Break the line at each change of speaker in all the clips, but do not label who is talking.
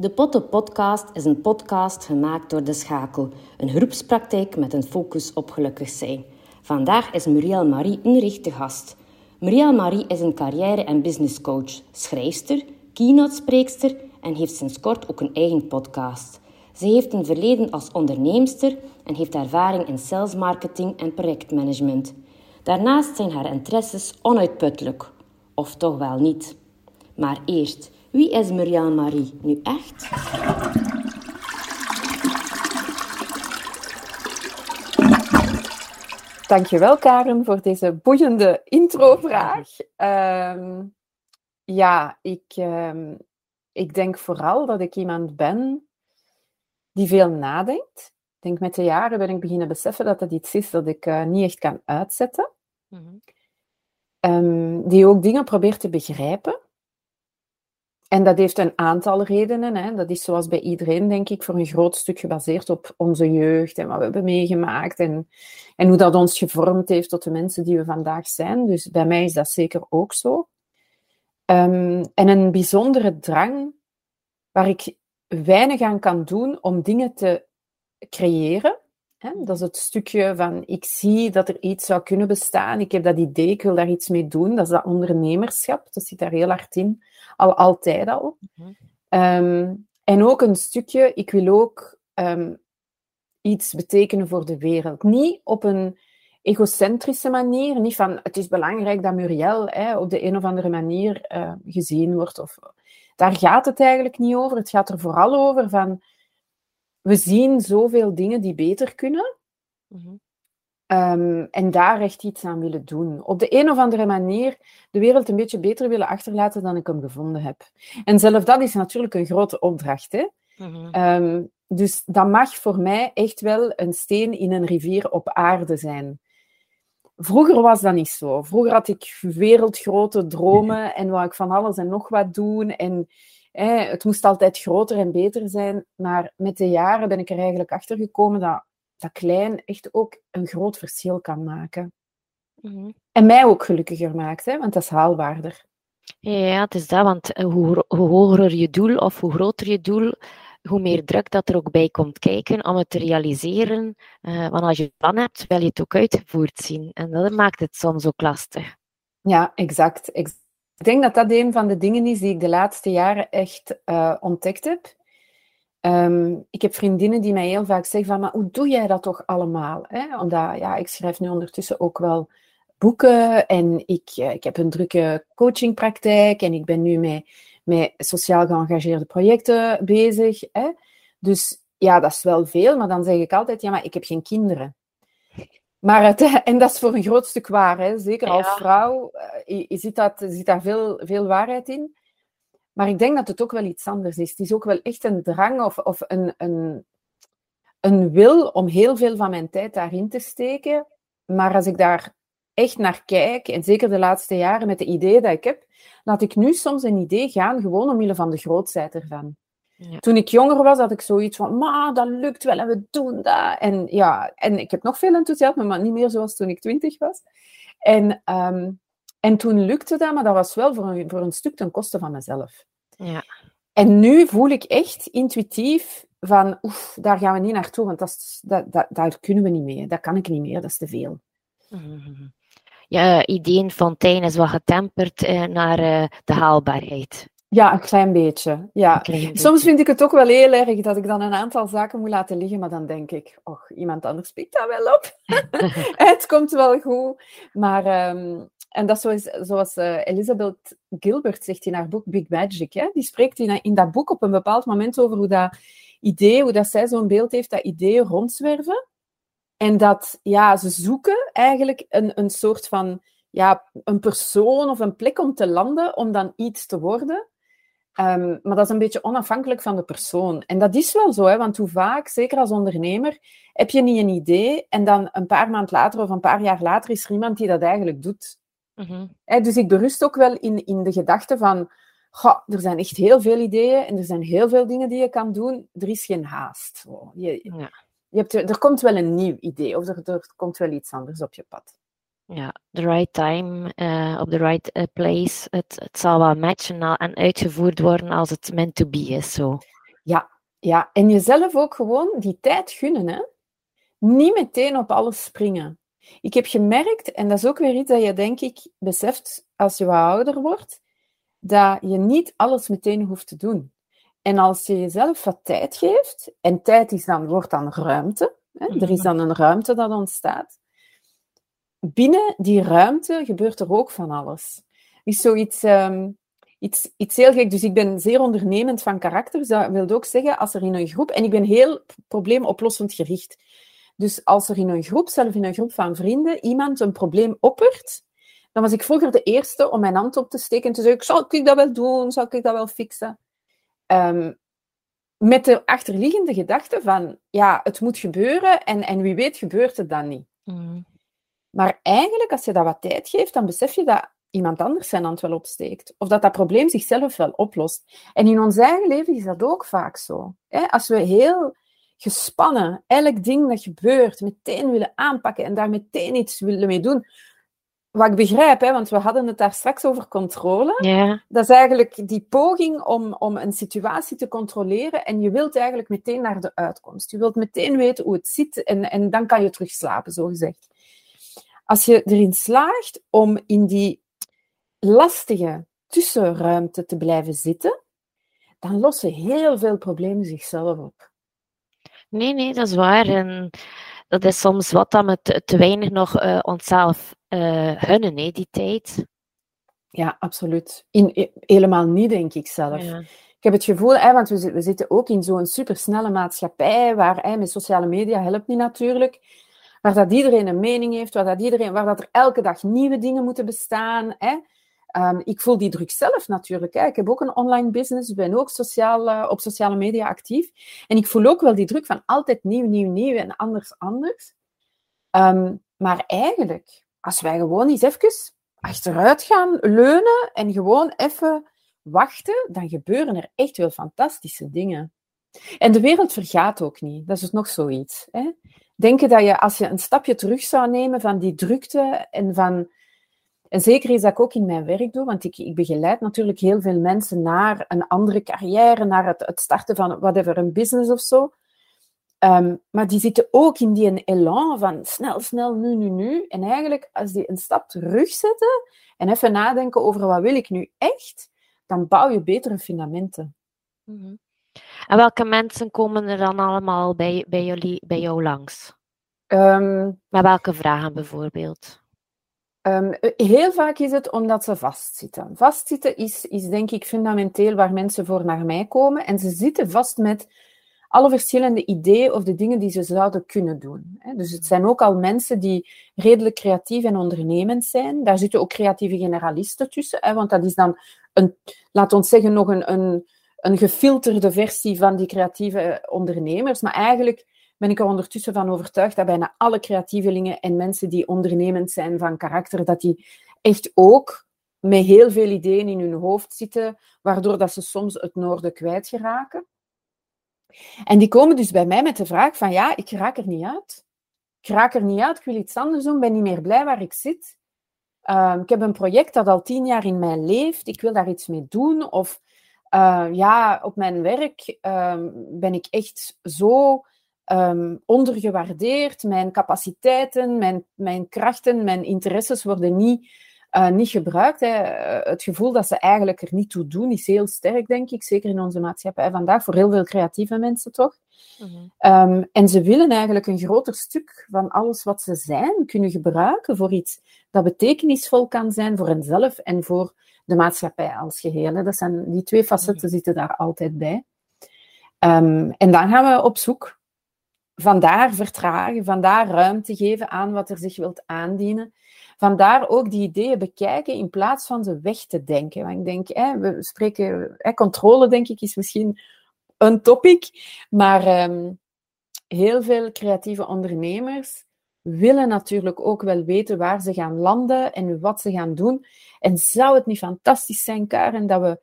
De Potte Podcast is een podcast gemaakt door De Schakel, een groepspraktijk met een focus op gelukkig zijn. Vandaag is Muriel Marie een de gast. Muriel Marie is een carrière- en businesscoach, schrijfster, keynote-spreekster en heeft sinds kort ook een eigen podcast. Ze heeft een verleden als onderneemster en heeft ervaring in salesmarketing en projectmanagement. Daarnaast zijn haar interesses onuitputtelijk, of toch wel niet. Maar eerst, wie is Muriel Marie nu echt?
Dankjewel Karen voor deze boeiende introvraag. Um, ja, ik, um, ik denk vooral dat ik iemand ben die veel nadenkt. Ik denk met de jaren ben ik beginnen beseffen dat dat iets is dat ik uh, niet echt kan uitzetten. Mm -hmm. um, die ook dingen probeert te begrijpen. En dat heeft een aantal redenen. Hè. Dat is zoals bij iedereen, denk ik, voor een groot stuk gebaseerd op onze jeugd en wat we hebben meegemaakt en, en hoe dat ons gevormd heeft tot de mensen die we vandaag zijn. Dus bij mij is dat zeker ook zo. Um, en een bijzondere drang waar ik weinig aan kan doen om dingen te creëren. Hè? Dat is het stukje van ik zie dat er iets zou kunnen bestaan, ik heb dat idee, ik wil daar iets mee doen. Dat is dat ondernemerschap, dat zit daar heel hard in al altijd al. Mm um, en ook een stukje, ik wil ook um, iets betekenen voor de wereld. Niet op een egocentrische manier, niet van het is belangrijk dat Muriel hè, op de een of andere manier uh, gezien wordt. Of, daar gaat het eigenlijk niet over. Het gaat er vooral over van we zien zoveel dingen die beter kunnen. Mm -hmm. Um, en daar echt iets aan willen doen. Op de een of andere manier de wereld een beetje beter willen achterlaten dan ik hem gevonden heb. En zelf dat is natuurlijk een grote opdracht. Hè? Mm -hmm. um, dus dat mag voor mij echt wel een steen in een rivier op aarde zijn. Vroeger was dat niet zo. Vroeger had ik wereldgrote dromen en wou ik van alles en nog wat doen. En eh, het moest altijd groter en beter zijn. Maar met de jaren ben ik er eigenlijk achter gekomen dat dat klein echt ook een groot verschil kan maken. Mm -hmm. En mij ook gelukkiger maakt, hè, want dat is haalbaarder.
Ja, het is dat, want eh, hoe, hoe hoger je doel of hoe groter je doel, hoe meer druk dat er ook bij komt kijken om het te realiseren. Uh, want als je een plan hebt, wil je het ook uitgevoerd zien. En dat maakt het soms ook lastig.
Ja, exact. Ik denk dat dat een van de dingen is die ik de laatste jaren echt uh, ontdekt heb. Um, ik heb vriendinnen die mij heel vaak zeggen van, maar hoe doe jij dat toch allemaal? Hè? Omdat, ja, ik schrijf nu ondertussen ook wel boeken en ik, ik heb een drukke coachingpraktijk en ik ben nu met, met sociaal geëngageerde projecten bezig. Hè? Dus ja, dat is wel veel, maar dan zeg ik altijd, ja, maar ik heb geen kinderen. Maar het, en dat is voor een groot stuk waar, hè? zeker als ja. vrouw je ziet, dat, zit daar veel, veel waarheid in. Maar ik denk dat het ook wel iets anders is. Het is ook wel echt een drang of, of een, een, een wil om heel veel van mijn tijd daarin te steken. Maar als ik daar echt naar kijk, en zeker de laatste jaren met de ideeën die ik heb, laat ik nu soms een idee gaan, gewoon omwille van de grootheid ervan. Ja. Toen ik jonger was, had ik zoiets van, ma, dat lukt wel en we doen dat. En ja, en ik heb nog veel enthousiasme, maar niet meer zoals toen ik twintig was. En um, en toen lukte dat, maar dat was wel voor een, voor een stuk ten koste van mezelf. Ja. En nu voel ik echt intuïtief van, oef, daar gaan we niet naartoe, want dat, is, dat, dat, daar kunnen we niet mee. Dat kan ik niet meer, dat is te veel.
Mm-hmm. Ja, ideeënfontein is wat getemperd eh, naar uh, de haalbaarheid.
Ja, een klein beetje. Ja. Klein beetje. Soms vind ik het ook wel heel erg dat ik dan een aantal zaken moet laten liggen, maar dan denk ik, och, iemand anders pikt dat wel op. het komt wel goed. Maar um, en dat is zoals uh, Elizabeth Gilbert zegt in haar boek Big Magic. Hè? Die spreekt in, in dat boek op een bepaald moment over hoe dat idee, hoe dat zij zo'n beeld heeft, dat ideeën rondzwerven. En dat ja, ze zoeken eigenlijk een, een soort van ja, een persoon of een plek om te landen, om dan iets te worden. Um, maar dat is een beetje onafhankelijk van de persoon. En dat is wel zo, hè, want hoe vaak, zeker als ondernemer, heb je niet een idee en dan een paar maand later of een paar jaar later is er iemand die dat eigenlijk doet. Mm-hmm. dus ik berust ook wel in, in de gedachte van, goh, er zijn echt heel veel ideeën en er zijn heel veel dingen die je kan doen. Er is geen haast. Oh, je, ja. je hebt, er komt wel een nieuw idee of er, er komt wel iets anders op je pad.
Ja, the right time, uh, op the right uh, place. Het, het zal wel matchen en uitgevoerd worden als het meant to be is. Zo.
Ja, ja. En jezelf ook gewoon die tijd gunnen. Hè? Niet meteen op alles springen. Ik heb gemerkt, en dat is ook weer iets dat je denk ik beseft als je wat ouder wordt, dat je niet alles meteen hoeft te doen. En als je jezelf wat tijd geeft, en tijd is dan, wordt dan ruimte, hè? er is dan een ruimte dat ontstaat. Binnen die ruimte gebeurt er ook van alles. Is zoiets, um, iets, iets heel gek. Dus ik ben zeer ondernemend van karakter. Dus dat wil ook zeggen, als er in een groep... En ik ben heel probleemoplossend gericht. Dus als er in een groep, zelf in een groep van vrienden, iemand een probleem oppert, dan was ik vroeger de eerste om mijn hand op te steken en te zeggen, zal ik dat wel doen? Zal ik dat wel fixen? Um, met de achterliggende gedachte van, ja, het moet gebeuren en, en wie weet gebeurt het dan niet. Mm. Maar eigenlijk, als je dat wat tijd geeft, dan besef je dat iemand anders zijn hand wel opsteekt. Of dat dat probleem zichzelf wel oplost. En in ons eigen leven is dat ook vaak zo. Als we heel gespannen elk ding dat gebeurt meteen willen aanpakken en daar meteen iets willen mee doen. Wat ik begrijp, hè, want we hadden het daar straks over controle.
Ja.
Dat is eigenlijk die poging om, om een situatie te controleren en je wilt eigenlijk meteen naar de uitkomst. Je wilt meteen weten hoe het zit en, en dan kan je terug slapen, zo gezegd. Als je erin slaagt om in die lastige tussenruimte te blijven zitten, dan lossen heel veel problemen zichzelf op.
Nee, nee, dat is waar. En dat is soms wat dat we te, weinig nog uh, onszelf uh, gunnen, hè, die tijd.
Ja, absoluut. In, helemaal niet, denk ik zelf. Ik heb het gevoel, hè, want we, we zitten ook in zo'n supersnelle maatschappij, waar hè, met sociale media helpt niet natuurlijk, waar dat iedereen een mening heeft, waar, dat iedereen, waar dat er elke dag nieuwe dingen moeten bestaan. Hè. Um, ik voel die druk zelf natuurlijk. Hè. Ik heb ook een online business, ben ook sociaal, uh, op sociale media actief. En ik voel ook wel die druk van altijd nieuw, nieuw, nieuw en anders, anders. Um, maar eigenlijk, als wij gewoon eens even achteruit gaan leunen en gewoon even wachten, dan gebeuren er echt wel fantastische dingen. En de wereld vergaat ook niet. Dat is nog zoiets. Hè? Denken dat je, als je een stapje terug zou nemen van die drukte en van en zeker is dat ik ook in mijn werk doe, want ik, ik begeleid natuurlijk heel veel mensen naar een andere carrière, naar het, het starten van whatever, een business of zo. Um, maar die zitten ook in die een elan van snel, snel, nu, nu, nu. En eigenlijk, als die een stap terugzetten en even nadenken over wat wil ik nu echt, dan bouw je betere fundamenten. Mm
-hmm. En welke mensen komen er dan allemaal bij, bij, jullie, bij jou langs? Um, Met welke vragen bijvoorbeeld?
Um, heel vaak is het omdat ze vastzitten. Vastzitten is, is denk ik fundamenteel waar mensen voor naar mij komen. En ze zitten vast met alle verschillende ideeën of de dingen die ze zouden kunnen doen. Dus het zijn ook al mensen die redelijk creatief en ondernemend zijn. Daar zitten ook creatieve generalisten tussen, want dat is dan, een, laat ons zeggen, nog een, een, een gefilterde versie van die creatieve ondernemers. Maar eigenlijk ben ik er ondertussen van overtuigd dat bijna alle creatievelingen en mensen die ondernemend zijn van karakter, dat die echt ook met heel veel ideeën in hun hoofd zitten, waardoor dat ze soms het noorden kwijtgeraken. En die komen dus bij mij met de vraag van, ja, ik raak er niet uit. Ik raak er niet uit, ik wil iets anders doen, ben niet meer blij waar ik zit. Uh, ik heb een project dat al tien jaar in mij leeft, ik wil daar iets mee doen. Of uh, ja, op mijn werk uh, ben ik echt zo um, ondergewaardeerd. Mijn capaciteiten, mijn, mijn krachten, mijn interesses worden niet, uh, niet gebruikt. Hè. Eh, het gevoel dat ze eigenlijk er niet toe doen is heel sterk, denk ik. Zeker in onze maatschappij vandaag, voor heel veel creatieve mensen toch. Mm um, en ze willen eigenlijk een groter stuk van alles wat ze zijn kunnen gebruiken voor iets dat betekenisvol kan zijn voor henzelf en voor de maatschappij als geheel. Hè. Dat zijn, die twee facetten mhm. zitten daar altijd bij. Um, en dan gaan we op zoek vandaar vertragen, vandaar ruimte geven aan wat er zich wilt aandienen. Vandaar ook die ideeën bekijken in plaats van ze weg te denken. Want ik denk, hè, we spreken, hè, controle denk ik is misschien een topic, maar um, heel veel creatieve ondernemers willen natuurlijk ook wel weten waar ze gaan landen en wat ze gaan doen. En zou het niet fantastisch zijn, Karen, dat we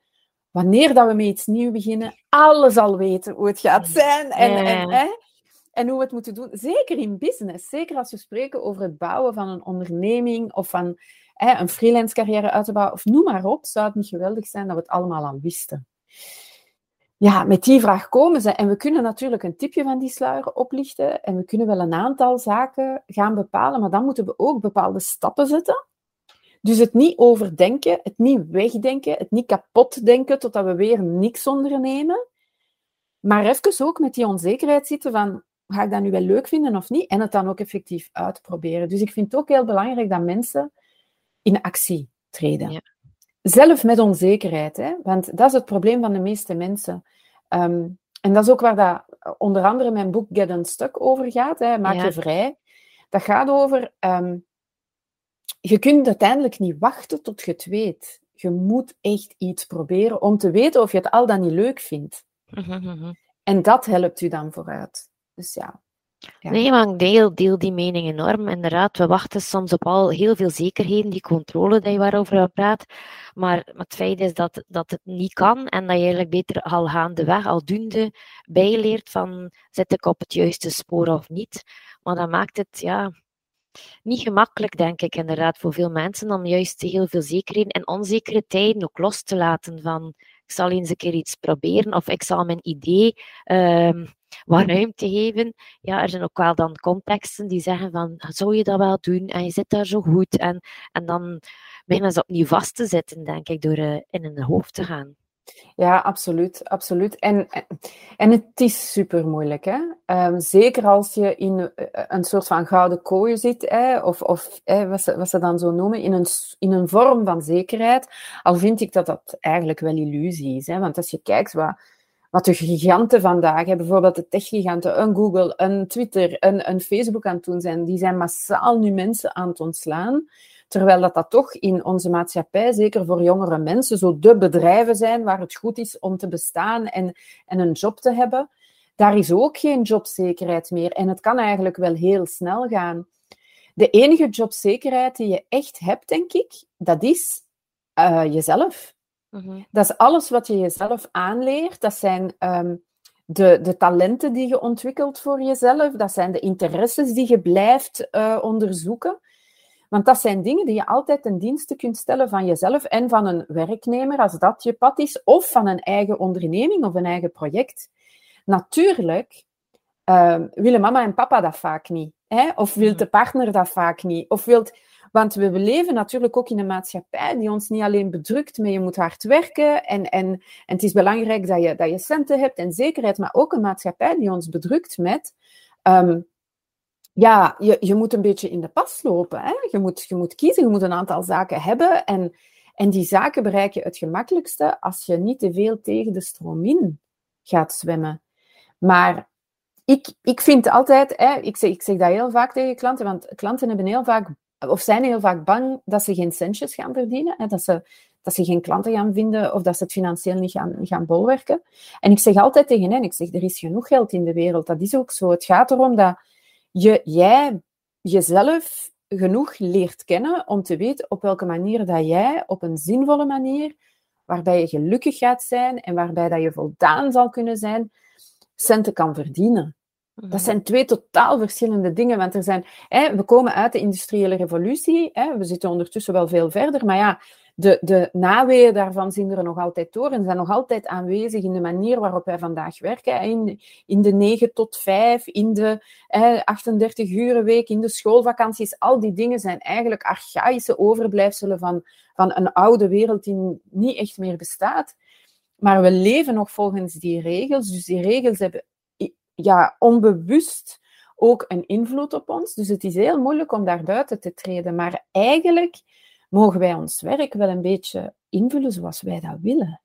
wanneer dat we met iets nieuws beginnen, alles al weten hoe het gaat zijn. En, en hè, en hoe we het moeten doen. Zeker in business. Zeker als we spreken over het bouwen van een onderneming of van hè, een freelance carrière uit te bouwen. Of noem maar op. Zou het niet geweldig zijn dat we het allemaal al wisten. ja, met die vraag komen ze. En we kunnen natuurlijk een tipje van die sluier oplichten. En we kunnen wel een aantal zaken gaan bepalen. Maar dan moeten we ook bepaalde stappen zetten. Dus het niet overdenken, het niet wegdenken, het niet kapot denken totdat we weer niks ondernemen. Maar even ook met die onzekerheid zitten van, ga ik dat nu wel leuk vinden of niet? En het dan ook effectief uitproberen. Dus ik vind het ook heel belangrijk dat mensen in actie treden. Ja. Zelf met onzekerheid, hè? want dat is het probleem van de meeste mensen. Ehm, en dat is ook waar dat, onder andere mijn boek Get Unstuck over gaat, hè? Maak je vrij. Dat gaat over, um, je kunt uiteindelijk niet wachten tot je het weet. Je moet echt iets proberen om te weten of je het al dan niet leuk vindt. Mhm, mhm. En dat helpt u dan vooruit. Dus ja.
Nee, maar ik deel, die mening enorm. Inderdaad, we wachten soms op al heel veel zekerheden, die controle die je waarover praat. Maar, het feit is dat, dat het niet kan en dat je eigenlijk beter al gaandeweg, al doende, bijleert van zit ik op het juiste spoor of niet. Maar dat maakt het ja, niet gemakkelijk, denk ik, inderdaad, voor veel mensen om juist heel veel zekerheden en onzekere tijden ook los te laten van ik zal eens een keer iets proberen of ik zal mijn idee um, wat ruimte geven. Ja, er zijn ook wel dan contexten die zeggen van, zou je dat wel doen? En je zit daar zo goed. En, en dan beginnen ze opnieuw vast te zitten, denk ik, door uh, in hun hoofd te gaan.
Ja, absoluut. absoluut. En, en het is super moeilijk. Hè? Um, zeker als je in eh, een soort van gouden kooi zit, hè? of, of hè, wat, ze, wat ze dan zo noemen, in een, in een vorm van zekerheid. Al vind ik dat dat eigenlijk wel illusie is. Hè? Want als je kijkt wat, wat de giganten vandaag, bijvoorbeeld de techgiganten, een Google, een Twitter, een, een Facebook aan het doen zijn, die zijn massaal nu mensen aan het ontslaan. Terwijl dat, dat toch in onze maatschappij, zeker voor jongere mensen, zo de bedrijven zijn waar het goed is om te bestaan en, en een job te hebben. Daar is ook geen jobzekerheid meer. En het kan eigenlijk wel heel snel gaan. De enige jobzekerheid die je echt hebt, denk ik, dat is uh, jezelf. Mhm. Dat is alles wat je jezelf aanleert. Dat zijn um, de, de talenten die je ontwikkelt voor jezelf. Dat zijn de interesses die je blijft uh, onderzoeken. Want dat zijn dingen die je altijd ten dienste kunt stellen van jezelf en van een werknemer, als dat je pad is, of van een eigen onderneming of een eigen project. Natuurlijk uh, willen mama en papa dat vaak niet. Hè? Of wil mhm. de partner dat vaak niet. Of wilt want we leven natuurlijk ook in een maatschappij die ons niet alleen bedrukt met je moet hard werken en, en, en het is belangrijk dat je, dat je centen hebt en zekerheid, maar ook een maatschappij die ons bedrukt met ehm, ja, je, je moet een beetje in de pas lopen. Hè? Je, moet, je moet kiezen, je moet een aantal zaken hebben en, en die zaken bereik je het gemakkelijkste als je niet te veel tegen de stroom in gaat zwemmen. Maar ik, ik vind altijd, hè, ik, zeg, ik zeg dat heel vaak tegen klanten, want klanten hebben heel vaak of zijn heel vaak bang dat ze geen centjes gaan verdienen, hè, dat, ze, dat ze geen klanten gaan vinden of dat ze het financieel niet gaan, gaan bolwerken. En ik zeg altijd tegen hen, ik zeg, er is genoeg geld in de wereld. Dat is ook zo. Het gaat erom dat je, jij jezelf genoeg leert kennen om te weten op welke manier dat jij op een zinvolle manier, waarbij je gelukkig gaat zijn en waarbij dat je voldaan zal kunnen zijn, centen kan verdienen. Dat mhm. zijn twee totaal verschillende dingen. Want er zijn, hè, we komen uit de industriële revolutie. Hè, we zitten ondertussen wel veel verder. Maar ja, de, de naweeën daarvan zien er nog altijd door en zijn nog altijd aanwezig in de manier waarop wij vandaag werken. In, in de 9 tot 5, in de hè, 38 uren week, in de schoolvakanties. Al die dingen zijn eigenlijk archaïsche overblijfselen van, van een oude wereld die niet echt meer bestaat. Maar we leven nog volgens die regels. Dus die regels hebben ja, onbewust ook een invloed op ons. Dus het is heel moeilijk om daar buiten te treden. Maar eigenlijk mogen wij ons werk wel een beetje invullen zoals wij dat willen.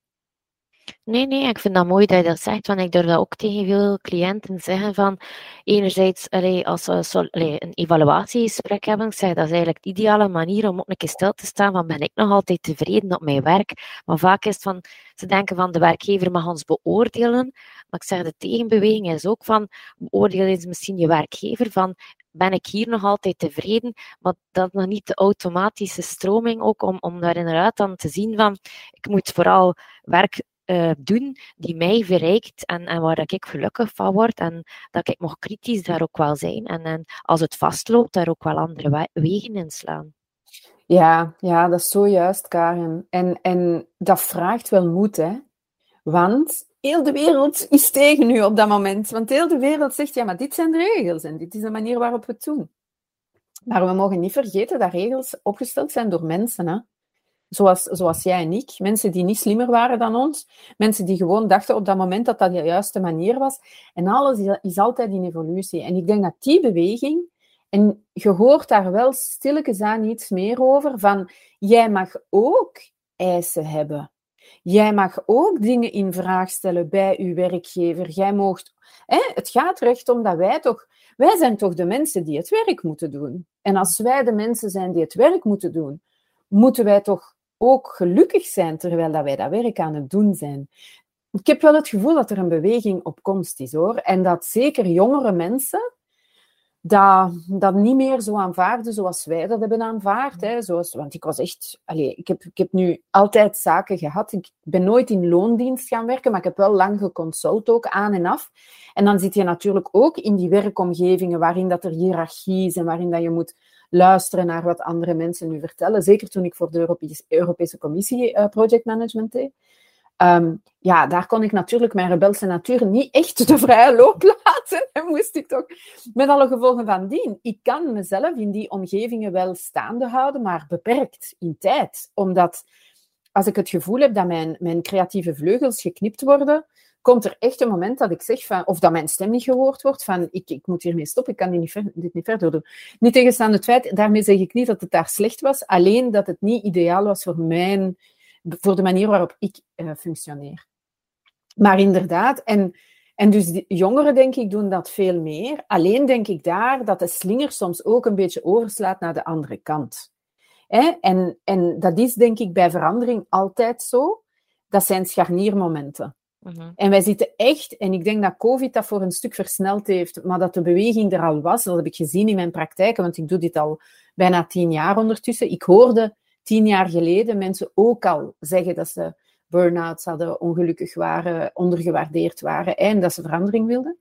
Nee, nee, ik vind dat mooi dat je dat zegt, want ik durf dat ook tegen veel cliënten zeggen van, enerzijds, als we een evaluatiegesprek hebben, ik zeg, dat is eigenlijk de ideale manier om ook een keer stil te staan van, ben ik nog altijd tevreden op mijn werk? Maar vaak is het van, ze denken van, de werkgever mag ons beoordelen, maar ik zeg, de tegenbeweging is ook van, beoordeel eens misschien je werkgever van, ben ik hier nog altijd tevreden, maar dat is nog niet de automatische stroming ook om, om daar inderdaad dan te zien van, ik moet vooral werk uh, doen die mij verrijkt en, en waar ik gelukkig van word en dat ik nog kritisch daar ook wel zijn en, en als het vastloopt, daar ook wel andere wegen in slaan.
Ja, ja, dat is zo juist, Karen. En, en dat vraagt wel moed, hè. Want heel de wereld is tegen u op dat moment. Want heel de wereld zegt, ja, maar dit zijn de regels en dit is de manier waarop we het doen. Maar we mogen niet vergeten dat regels opgesteld zijn door mensen. Hè? Zoals, zoals jij en ik. Mensen die niet slimmer waren dan ons. Mensen die gewoon dachten op dat moment dat dat de juiste manier was. En alles is altijd in evolutie. En ik denk dat die beweging, en je hoort daar wel stilletjes aan iets meer over, van jij mag ook eisen hebben. Jij mag ook dingen in vraag stellen bij uw werkgever. Jij moogt, hè, het gaat recht om dat wij toch, wij zijn toch de mensen die het werk moeten doen. En als wij de mensen zijn die het werk moeten doen, moeten wij toch ook gelukkig zijn terwijl dat wij dat werk aan het doen zijn. Ik heb wel het gevoel dat er een beweging op komst is hoor. En dat zeker jongere mensen dat, dat niet meer zo aanvaarden zoals wij dat hebben aanvaard. Hè. Zoals, want ik was echt... Allez, ik, heb, ik heb nu altijd zaken gehad. Ik ben nooit in loondienst gaan werken, maar ik heb wel lang geconsult ook aan en af. En dan zit je natuurlijk ook in die werkomgevingen waarin dat er hiërarchie is en waarin dat je moet luisteren naar wat andere mensen nu vertellen. Zeker toen ik voor de Europese, Commissie uh, project management deed. Ehm, ja, daar kon ik natuurlijk mijn rebelse natuur niet echt de vrije loop laten. En moest ik toch met alle gevolgen van dien. Ik kan mezelf in die omgevingen wel staande houden, maar beperkt in tijd. Omdat als ik het gevoel heb dat mijn, mijn creatieve vleugels geknipt worden, komt er echt een moment dat ik zeg van, of dat mijn stem niet gehoord wordt, van ik, ik moet hiermee stoppen, ik kan dit niet, dit niet verder doen. Niet tegenstaande het feit, daarmee zeg ik niet dat het daar slecht was, alleen dat het niet ideaal was voor mijn voor de manier waarop ik uh, functioneer. Maar inderdaad, en, en dus jongeren, denk ik, doen dat veel meer. Alleen denk ik daar dat de slinger soms ook een beetje overslaat naar de andere kant. Hè? En, en dat is, denk ik, bij verandering altijd zo. Dat zijn scharniermomenten. Mhm. En wij zitten echt, en ik denk dat COVID dat voor een stuk versneld heeft, maar dat de beweging er al was, dat heb ik gezien in mijn praktijken, want ik doe dit al bijna tien jaar ondertussen. Ik hoorde tien jaar geleden mensen ook al zeggen dat ze burn-outs hadden, ongelukkig waren, ondergewaardeerd waren en dat ze verandering wilden.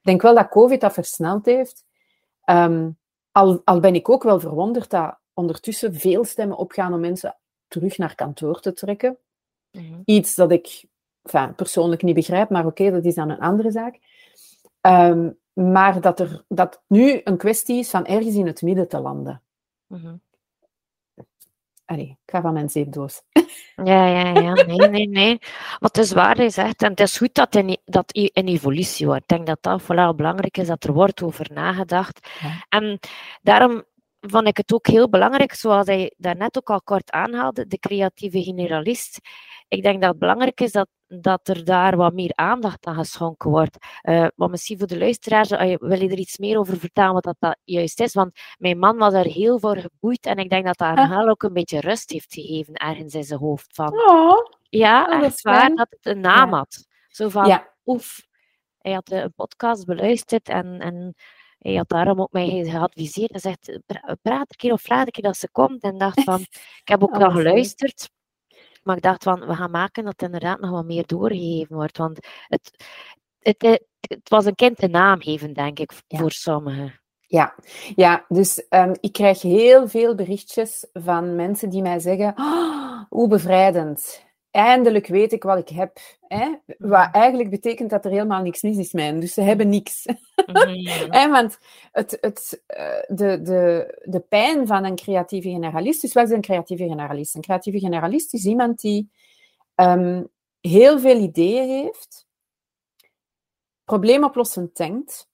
Ik denk wel dat COVID dat versneld heeft. Ehm, al, al ben ik ook wel verwonderd dat ondertussen veel stemmen opgaan om mensen terug naar kantoor te trekken. Mhm. Iets dat ik enfin, persoonlijk niet begrijp, maar oké, dat is dan een andere zaak. Ehm, maar dat, er, dat nu een kwestie is van ergens in het midden te landen. Mhm. Allee, ik ga van mijn zeepdoos.
Ja, ja, ja. Nee, nee, nee. Wat is waar is echt. En het is goed dat in, dat in evolutie wordt. Ik denk dat dat vooral belangrijk is, dat er wordt over nagedacht. En daarom vond ik het ook heel belangrijk, zoals hij daarnet ook al kort aanhaalde, de creatieve generalist. Ik denk dat het belangrijk is dat, dat er daar wat meer aandacht aan geschonken wordt. Uh, maar misschien voor de luisteraars, uh, wil je er iets meer over vertellen wat dat, dat juist is? Want mijn man was er heel voor geboeid en ik denk dat dat hem ook een beetje rust heeft gegeven ergens in zijn hoofd. Van,
oh,
ja, oh, echt waar, dat het een naam had. Zo van, ja. oef, hij had een podcast beluisterd en... en hij had daarom ook mij geadviseerd en zegt, praat een keer of vraag een keer dat ze komt. En dacht van, ik heb ook oh, geluisterd. Maar ik dacht van, we gaan maken dat het inderdaad nog wat meer doorgegeven wordt. Want het, het, het, was een kind een naam geven, denk ik, voor sommigen.
Ja, ja dus um, ik krijg heel veel berichtjes van mensen die mij zeggen, oh, hoe bevrijdend eindelijk weet ik wat ik heb. Hè? Wat eigenlijk betekent dat er helemaal niks mis is mij. Dus ze hebben niks. Mm want het, het, eh, de, de, de pijn van een creatieve generalist, dus wat is een creatieve generalist? Een creatieve generalist is iemand die um, heel veel ideeën heeft, probleemoplossend denkt,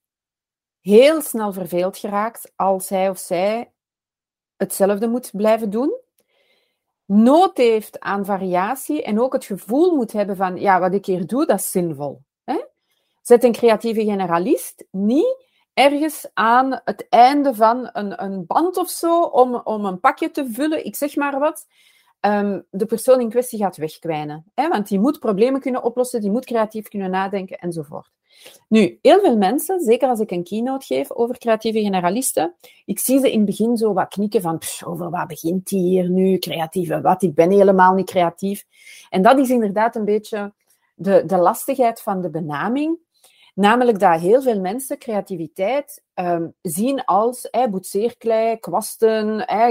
heel snel verveeld geraakt als hij of zij hetzelfde moet blijven doen nood heeft aan variatie en ook het gevoel moet hebben van, ja, wat ik hier doe, dat is zinvol. Hè? Zet een creatieve generalist niet ergens aan het einde van een, een band of zo om, om een pakje te vullen, ik zeg maar wat, um, de persoon in kwestie gaat wegkwijnen. Hè? Want die moet problemen kunnen oplossen, die moet creatief kunnen nadenken enzovoort. Nu, heel veel mensen, zeker als ik een keynote geef over creatieve generalisten, ik zie ze in het begin zo wat knikken van, over wat begint die hier nu, creatieve wat, ik ben helemaal niet creatief. En dat is inderdaad een beetje de, de lastigheid van de benaming. Namelijk dat heel veel mensen creativiteit um, zien als hey, boetseerklei, kwasten,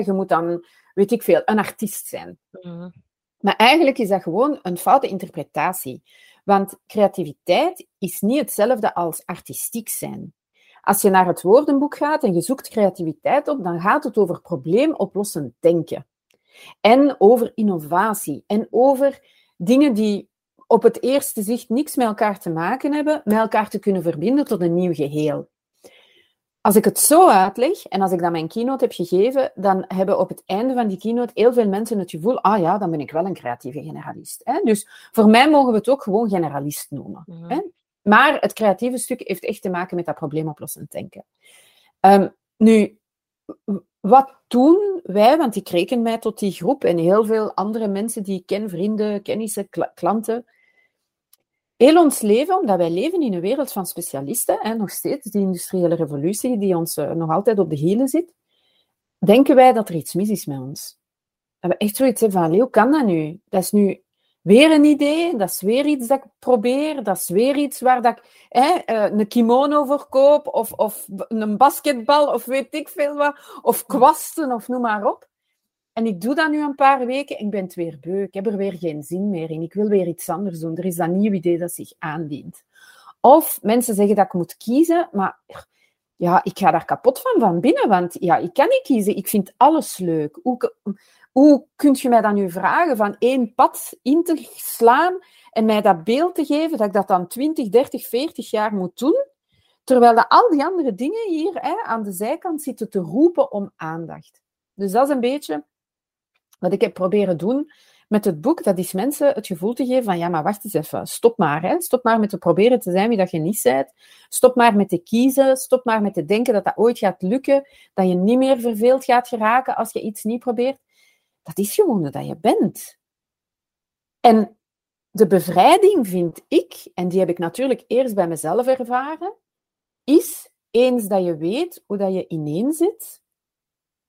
je moet dan, weet ik veel, een artiest zijn. Mhm. Maar eigenlijk is dat gewoon een foute interpretatie. Want creativiteit is niet hetzelfde als artistiek zijn. Als je naar het woordenboek gaat en je zoekt creativiteit op, dan gaat het over probleemoplossend denken. En over innovatie. En over dingen die op het eerste zicht niks met elkaar te maken hebben, met elkaar te kunnen verbinden tot een nieuw geheel. Als ik het zo uitleg en als ik dan mijn keynote heb gegeven, dan hebben op het einde van die keynote heel veel mensen het gevoel, ah ja, dan ben ik wel een creatieve generalist. Hè? Dus voor mij mogen we het ook gewoon generalist noemen. Mhm. Hè? Maar het creatieve stuk heeft echt te maken met dat probleemoplossend denken. Um, nu, wat doen wij, want ik reken mij tot die groep en heel veel andere mensen die ik ken, vrienden, kennissen, klanten, heel ons leven, omdat wij leven in een wereld van specialisten, hè, nog steeds die industriële revolutie die ons uh, nog altijd op de hielen zit, denken wij dat er iets mis is met ons. We hebben echt zoiets van, hoe kan dat nu? Dat is nu weer een idee, dat is weer iets dat ik probeer, dat is weer iets waar dat ik hè, eh, een kimono voor koop, of, of een basketbal, of weet ik veel wat, of kwasten, of noem maar op. En ik doe dat nu een paar weken en ik ben weer beu. Ik heb er weer geen zin meer in. Ik wil weer iets anders doen. Er is dat nieuw idee dat zich aandient. Of mensen zeggen dat ik moet kiezen, maar ja, ik ga daar kapot van van binnen, want ja, ik kan niet kiezen. Ik vind alles leuk. Hoe, hoe kun je mij dan nu vragen van één pad in te slaan en mij dat beeld te geven dat ik dat dan 20, 30, 40 jaar moet doen, terwijl dat al die andere dingen hier hè, aan de zijkant zitten te roepen om aandacht. Dus dat is een beetje wat ik heb proberen doen met het boek, dat is mensen het gevoel te geven van ja, maar wacht eens even, stop maar. Hè. Stop maar met te proberen te zijn wie dat je niet bent. Stop maar met te kiezen. Stop maar met te denken dat dat ooit gaat lukken. Dat je niet meer verveeld gaat geraken als je iets niet probeert. Dat is gewoon dat je bent. En de bevrijding vind ik, en die heb ik natuurlijk eerst bij mezelf ervaren, is eens dat je weet hoe dat je ineen zit,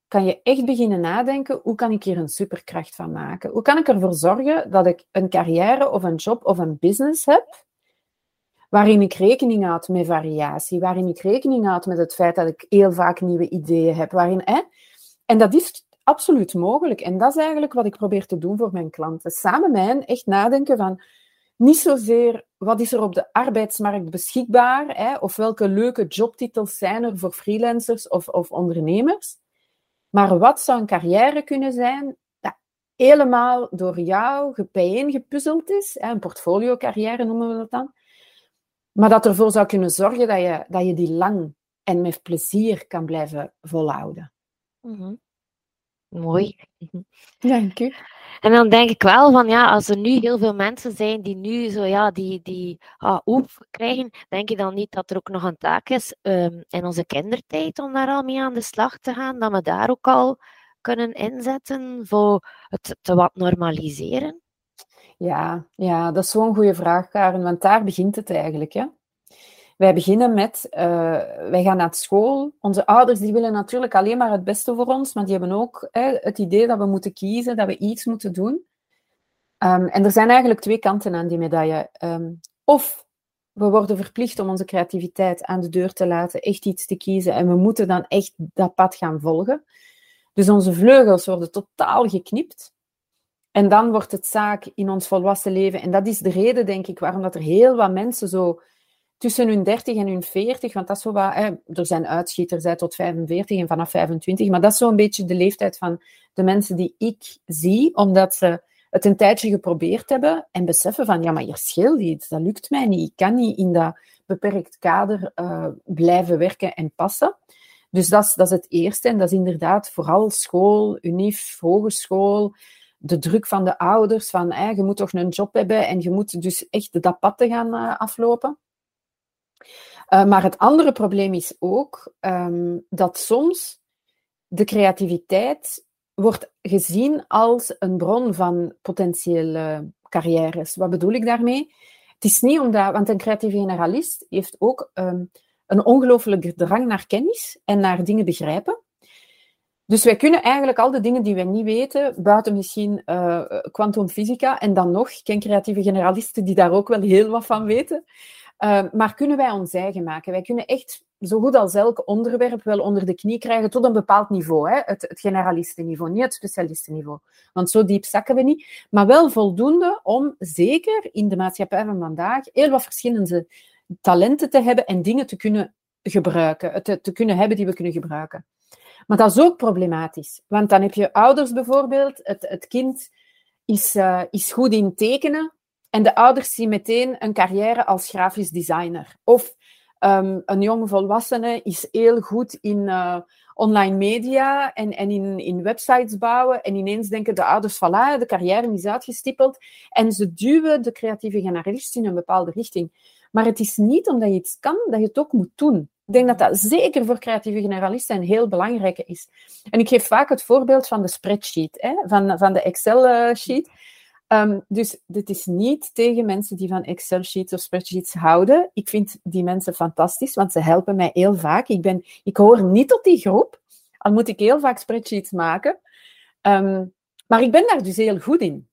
kan je echt beginnen nadenken, hoe kan ik hier een superkracht van maken? Hoe kan ik ervoor zorgen dat ik een carrière of een job of een business heb, waarin ik rekening houd met variatie, waarin ik rekening houd met het feit dat ik heel vaak nieuwe ideeën heb, waarin, hè? En dat is absoluut mogelijk. En dat is eigenlijk wat ik probeer te doen voor mijn klanten. Samen met echt nadenken van, niet zozeer wat is er op de arbeidsmarkt beschikbaar, hè, of welke leuke jobtitels zijn er voor freelancers of, of ondernemers, maar wat zou een carrière kunnen zijn dat helemaal door jou bijeengepuzzeld is? Een portfolio-carrière noemen we dat dan. Maar dat ervoor zou kunnen zorgen dat je, dat je die lang en met plezier kan blijven volhouden.
Mm Mooi.
Dank u.
En dan denk ik wel van ja, als er nu heel veel mensen zijn die nu zo ja, die, die ah, oef krijgen, denk je dan niet dat er ook nog een taak is um, in onze kindertijd om daar al mee aan de slag te gaan? Dat we daar ook al kunnen inzetten voor het te wat normaliseren?
Ja, ja dat is zo'n goede vraag, Karen, want daar begint het eigenlijk. Hè? Wij beginnen met, uh, wij gaan naar school. Onze ouders die willen natuurlijk alleen maar het beste voor ons, maar die hebben ook het idee dat we moeten kiezen, dat we iets moeten doen. Um, en er zijn eigenlijk twee kanten aan die medaille. Um, of we worden verplicht om onze creativiteit aan de deur te laten, echt iets te kiezen en we moeten dan echt dat pad gaan volgen. Dus onze vleugels worden totaal geknipt. En dan wordt het zaak in ons volwassen leven. En dat is de reden, denk ik, waarom dat er heel wat mensen zo tussen hun 30 en hun 40, want dat is zo wat, hè, er zijn uitschieters hè, tot 45 en vanaf 25, maar dat is zo'n beetje de leeftijd van de mensen die ik zie, omdat ze het een tijdje geprobeerd hebben en beseffen van, ja, maar hier scheelt iets, dat lukt mij niet, ik kan niet in dat beperkt kader uh, blijven werken en passen. Dus dat is, dat is het eerste en dat is inderdaad vooral school, unif, hogeschool, de druk van de ouders van, je moet toch een job hebben en je moet dus echt dat pad te gaan uh, aflopen. Uh, maar het andere probleem is ook um, dat soms de creativiteit wordt gezien als een bron van potentiële carrières. Wat bedoel ik daarmee? Het is niet omdat, want een creatieve generalist heeft ook um, een ongelooflijke drang naar kennis en naar dingen begrijpen. Dus wij kunnen eigenlijk al de dingen die wij niet weten, buiten misschien kwantumfysica, uh, en dan nog, ik ken creatieve generalisten die daar ook wel heel wat van weten, Uh, maar kunnen wij ons eigen maken? Wij kunnen echt zo goed als elk onderwerp wel onder de knie krijgen tot een bepaald niveau. Hè? Het, het generalistenniveau, niet het specialistenniveau. Want zo diep zakken we niet. Maar wel voldoende om, zeker in de maatschappij van vandaag, heel wat verschillende talenten te hebben en dingen te kunnen gebruiken. Te, te kunnen hebben die we kunnen gebruiken. Maar dat is ook problematisch. Want dan heb je ouders bijvoorbeeld, het, het kind is, uh, is goed in tekenen en de ouders zien meteen een carrière als grafisch designer. Of um, een jonge volwassene is heel goed in uh, online media en, en in, in websites bouwen. En ineens denken de ouders, voilà, de carrière is uitgestippeld. En ze duwen de creatieve generalist in een bepaalde richting. Maar het is niet omdat je iets kan, dat je het ook moet doen. Ik denk dat dat zeker voor creatieve generalisten een heel belangrijke is. En ik geef vaak het voorbeeld van de spreadsheet, hè, van, van de Excel-sheet. Um, dus dit is niet tegen mensen die van Excel-sheets of spreadsheets houden. Ik vind die mensen fantastisch, want ze helpen mij heel vaak. Ik, ben, ik hoor niet tot die groep, al moet ik heel vaak spreadsheets maken. Um, maar ik ben daar dus heel goed in.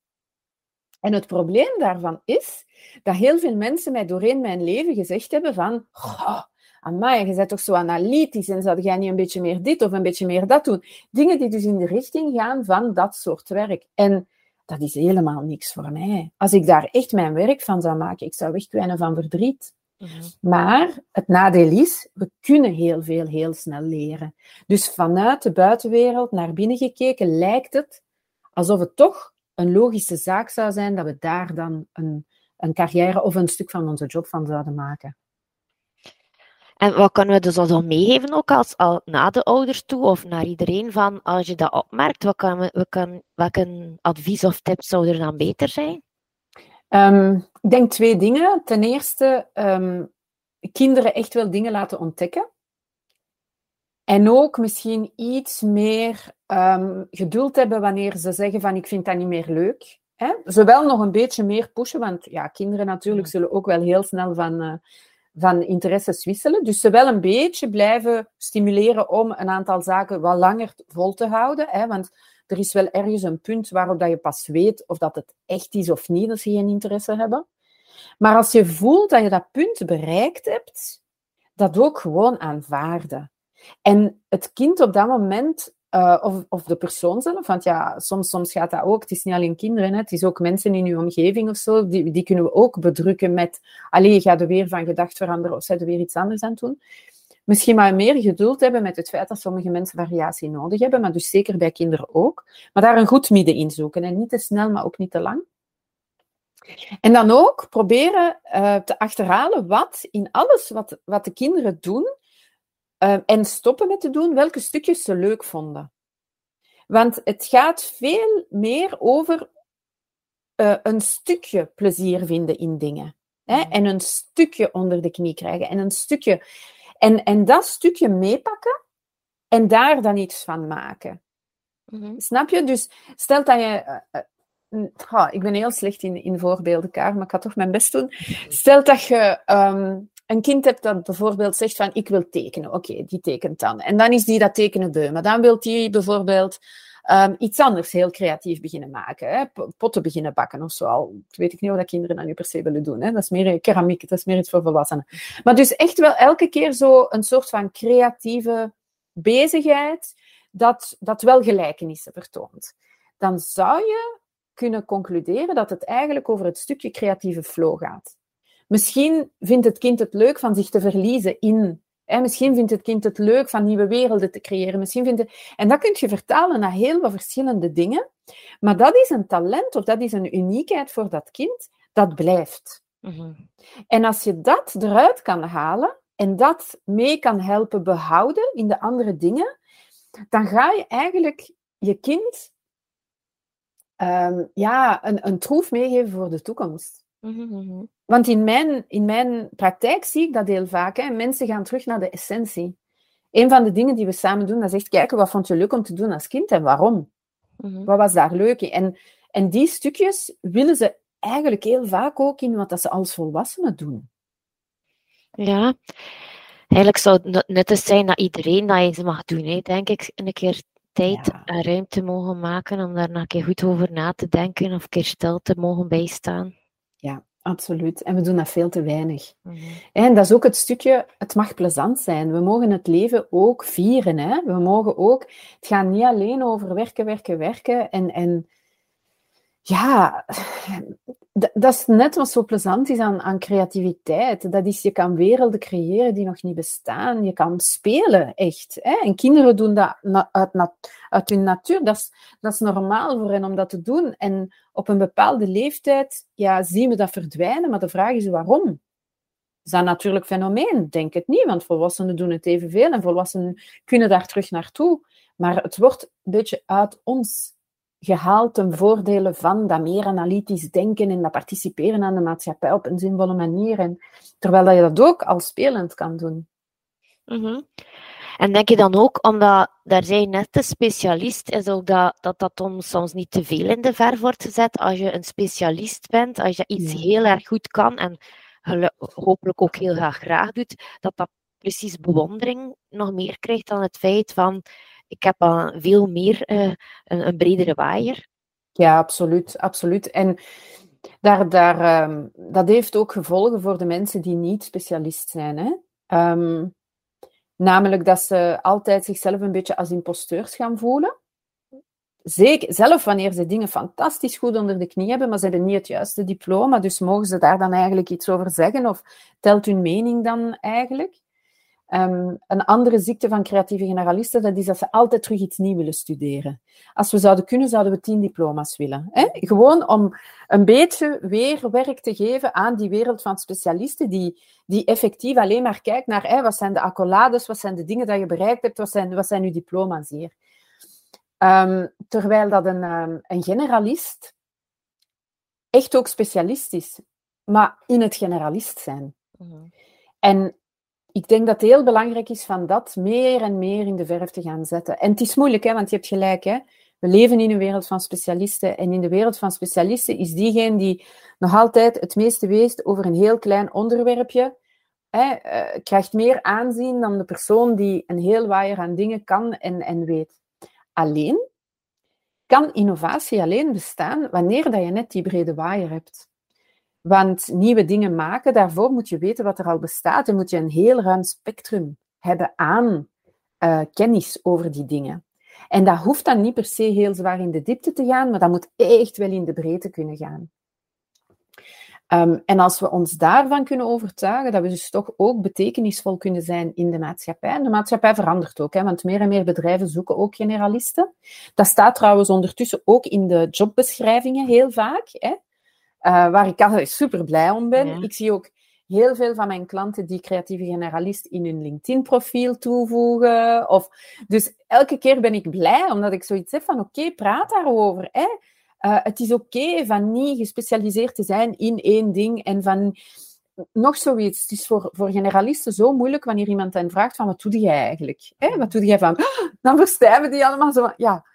En het probleem daarvan is dat heel veel mensen mij doorheen mijn leven gezegd hebben van... Oh, amai, je bent toch zo analytisch en zou jij niet een beetje meer dit of een beetje meer dat doen? Dingen die dus in de richting gaan van dat soort werk. En dat is helemaal niks voor mij. Als ik daar echt mijn werk van zou maken, ik zou wegkwijnen van verdriet. Mhm. Maar het nadeel is, we kunnen heel veel heel snel leren. Dus vanuit de buitenwereld naar binnen gekeken lijkt het alsof het toch een logische zaak zou zijn dat we daar dan een, een carrière of een stuk van onze job van zouden maken.
En wat kunnen we dus al meegeven ook als, al naar de ouders toe of naar iedereen van als je dat opmerkt, wat kan, we, kan, welke advies of tips zou er dan beter zijn?
Um, ik denk twee dingen. Ten eerste, um, kinderen echt wel dingen laten ontdekken. En ook misschien iets meer um, geduld hebben wanneer ze zeggen van ik vind dat niet meer leuk. Hè? Zowel nog een beetje meer pushen, want ja, kinderen natuurlijk zullen ook wel heel snel van... Uh, van interesses wisselen. Dus ze wel een beetje blijven stimuleren om een aantal zaken wat langer vol te houden. Hè, want er is wel ergens een punt waarop dat je pas weet of dat het echt is of niet, als ze geen interesse hebben. Maar als je voelt dat je dat punt bereikt hebt, dat ook gewoon aanvaarden. En het kind op dat moment uh, of, of de persoon zelf. Want ja, soms, soms gaat dat ook. Het is niet alleen kinderen, hè. het is ook mensen in je omgeving of zo. Die, die kunnen we ook bedrukken met... Allee, je gaat er weer van gedacht veranderen of zij er weer iets anders aan doen. Misschien maar meer geduld hebben met het feit dat sommige mensen variatie nodig hebben, maar dus zeker bij kinderen ook. Maar daar een goed midden in zoeken. En niet te snel, maar ook niet te lang. En dan ook proberen uh, te achterhalen wat in alles wat, wat de kinderen doen, Ehm, en stoppen met te doen welke stukjes ze leuk vonden. Want het gaat veel meer over uh, een stukje plezier vinden in dingen. Hè? Mm. En een stukje onder de knie krijgen. En een stukje. En, en dat stukje meepakken en daar dan iets van maken. Mm-hmm. Snap je? Dus stel dat je. Uh, ik ben heel slecht in, in voorbeelden, Kaar, maar ik ga toch mijn best doen. Stel dat je um, een kind hebt dat bijvoorbeeld zegt van ik wil tekenen. Oké, die tekent dan. En dan is die dat tekenen beu. Maar dan wil die bijvoorbeeld um, iets anders heel creatief beginnen maken. Hè? Potten beginnen bakken of zo. Al weet ik niet wat kinderen dat nu per se willen doen. Hè? Dat is meer keramiek, dat is meer iets voor volwassenen. Maar dus echt wel elke keer zo een soort van creatieve bezigheid dat, dat wel gelijkenissen vertoont. Dan zou je kunnen concluderen dat het eigenlijk over het stukje creatieve flow gaat. Misschien vindt het kind het leuk van zich te verliezen in. Hè? Misschien vindt het kind het leuk van nieuwe werelden te creëren. Misschien vindt het... En dat kun je vertalen naar heel veel verschillende dingen. Maar dat is een talent of dat is een uniekheid voor dat kind dat blijft. Mhm. En als je dat eruit kan halen en dat mee kan helpen behouden in de andere dingen, dan ga je eigenlijk je kind um, ja, een, een troef meegeven voor de toekomst. Mhm, mhm. Want in mijn, in mijn praktijk zie ik dat heel vaak. Hè. Mensen gaan terug naar de essentie. Een van de dingen die we samen doen, dat is echt kijken wat vond je leuk om te doen als kind en waarom. Mhm. Wat was daar leuk in? En, en die stukjes willen ze eigenlijk heel vaak ook in wat dat ze als volwassenen doen.
Ja, eigenlijk zou het net eens zijn dat iedereen dat eens mag doen, hè, denk ik. Een keer tijd en ruimte mogen maken om daar een keer goed over na te denken of een keer stil te mogen bijstaan.
Absoluut. En we doen dat veel te weinig. Mhm. En dat is ook het stukje, het mag plezant zijn. We mogen het leven ook vieren. Hè? We mogen ook, het gaat niet alleen over werken, werken, werken. En, en ja, dat is net wat zo plezant is aan, aan creativiteit. Dat is, je kan werelden creëren die nog niet bestaan. Je kan spelen, echt. Hè? En kinderen doen dat uit, uit hun natuur. Dat is, dat is normaal voor hen om dat te doen. En op een bepaalde leeftijd ja, zien we dat verdwijnen. Maar de vraag is waarom? Is dat een natuurlijk fenomeen? Denk het niet, want volwassenen doen het evenveel en volwassenen kunnen daar terug naartoe. Maar het wordt een beetje uit ons gehaald ten voordele van dat meer analytisch denken en dat participeren aan de maatschappij op een zinvolle manier. En, terwijl dat je dat ook al spelend kan doen.
Mhm. En denk je dan ook, omdat, daar zei je net de specialist, is ook dat dat, dat soms niet te veel in de verf wordt gezet. Als je een specialist bent, als je iets heel erg goed kan en hopelijk ook heel graag graag doet, dat dat precies bewondering nog meer krijgt dan het feit van ik heb al veel meer uh, een, een, bredere waaier.
Ja, absoluut. absoluut. En daar, daar, um, dat heeft ook gevolgen voor de mensen die niet specialist zijn. Hè? Um, namelijk dat ze altijd zichzelf een beetje als imposteurs gaan voelen. Zeker, zelf wanneer ze dingen fantastisch goed onder de knie hebben, maar ze hebben niet het juiste diploma, dus mogen ze daar dan eigenlijk iets over zeggen? Of telt hun mening dan eigenlijk? Um, een andere ziekte van creatieve generalisten, dat is dat ze altijd terug iets nieuws willen studeren. Als we zouden kunnen, zouden we tien diploma's willen. Hè? Gewoon om een beetje weer werk te geven aan die wereld van specialisten die, die effectief alleen maar kijkt naar hè, wat zijn de accolades, wat zijn de dingen die je bereikt hebt, wat zijn, wat zijn je diploma's hier. Um, terwijl dat een, um, een generalist echt ook specialist is, maar in het generalist zijn. Mm En ik denk dat het heel belangrijk is van dat meer en meer in de verf te gaan zetten. En het is moeilijk, hè, want je hebt gelijk. Hè? We leven in een wereld van specialisten. En in de wereld van specialisten is diegene die nog altijd het meeste weet over een heel klein onderwerpje. Hè, uh, krijgt meer aanzien dan de persoon die een heel waaier aan dingen kan en, en weet. Alleen kan innovatie alleen bestaan wanneer dat je net die brede waaier hebt. Want nieuwe dingen maken, daarvoor moet je weten wat er al bestaat en moet je een heel ruim spectrum hebben aan uh, kennis over die dingen. En dat hoeft dan niet per se heel zwaar in de diepte te gaan, maar dat moet echt wel in de breedte kunnen gaan. Um, en als we ons daarvan kunnen overtuigen, dat we dus toch ook betekenisvol kunnen zijn in de maatschappij. En de maatschappij verandert ook, hè, want meer en meer bedrijven zoeken ook generalisten. Dat staat trouwens ondertussen ook in de jobbeschrijvingen heel vaak. Hè. Uh, waar ik altijd super blij om ben. Ik zie ook heel veel van mijn klanten die creatieve generalist in hun LinkedIn-profiel toevoegen. Of, dus elke keer ben ik blij, omdat ik zoiets heb van oké, praat daarover. Hè. Uh, het is oké van niet gespecialiseerd te zijn in één ding en van nog zoiets. Het is voor, voor generalisten zo moeilijk wanneer iemand hen vraagt van wat doe jij eigenlijk? Hè? Wat doe jij van? Dan verstijven die allemaal zo ja,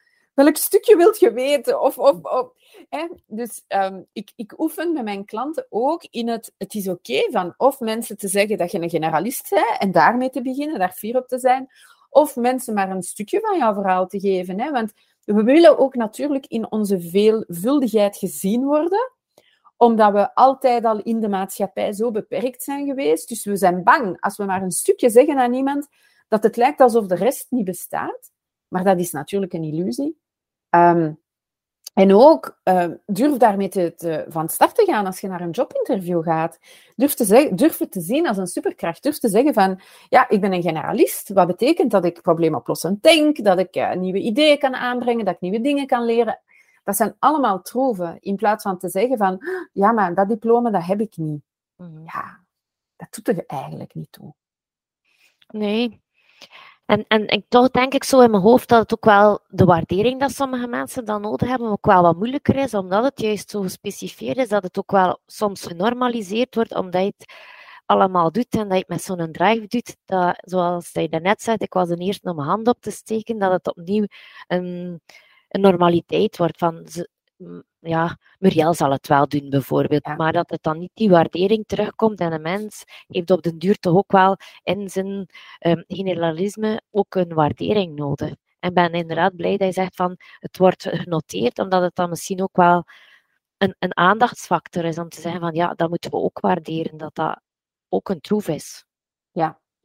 welk stukje wilt je weten? Of, of, of hè? Dus um, ik, ik oefen met mijn klanten ook in het, het is oké van of mensen te zeggen dat je een generalist bent en daarmee te beginnen, daar fier op te zijn, of mensen maar een stukje van jouw verhaal te geven. Hè? Want we willen ook natuurlijk in onze veelvuldigheid gezien worden, omdat we altijd al in de maatschappij zo beperkt zijn geweest. Dus we zijn bang als we maar een stukje zeggen aan iemand dat het lijkt alsof de rest niet bestaat. Maar dat is natuurlijk een illusie. Um, en ook uh, durf daarmee te, te, van start te gaan als je naar een jobinterview gaat. Durf, te zeggen, durf het te zien als een superkracht. Durf te zeggen van, ja, ik ben een generalist. Wat betekent dat ik probleemoplossend denk, dat ik uh, nieuwe ideeën kan aanbrengen, dat ik nieuwe dingen kan leren. Dat zijn allemaal troeven. In plaats van te zeggen van, ja, maar dat diploma, dat heb ik niet. Mm Ja, dat doet er eigenlijk niet toe.
Nee, en, en ik toch denk ik zo in mijn hoofd dat het ook wel de waardering dat sommige mensen dan nodig hebben ook wel wat moeilijker is, omdat het juist zo gespecificeerd is, dat het ook wel soms genormaliseerd wordt, omdat je het allemaal doet en dat je het met zo'n drive doet, dat, zoals je daarnet zei, ik was de eerste om mijn hand op te steken, dat het opnieuw een, een normaliteit wordt van ja, Muriel zal het wel doen bijvoorbeeld, maar dat het dan niet die waardering terugkomt en een mens heeft op den duur toch ook wel in zijn um, generalisme ook een waardering nodig. En ben inderdaad blij dat je zegt van het wordt genoteerd, omdat het dan misschien ook wel een, een aandachtsfactor is om te zeggen van ja, dat moeten we ook waarderen, dat dat ook een troef is.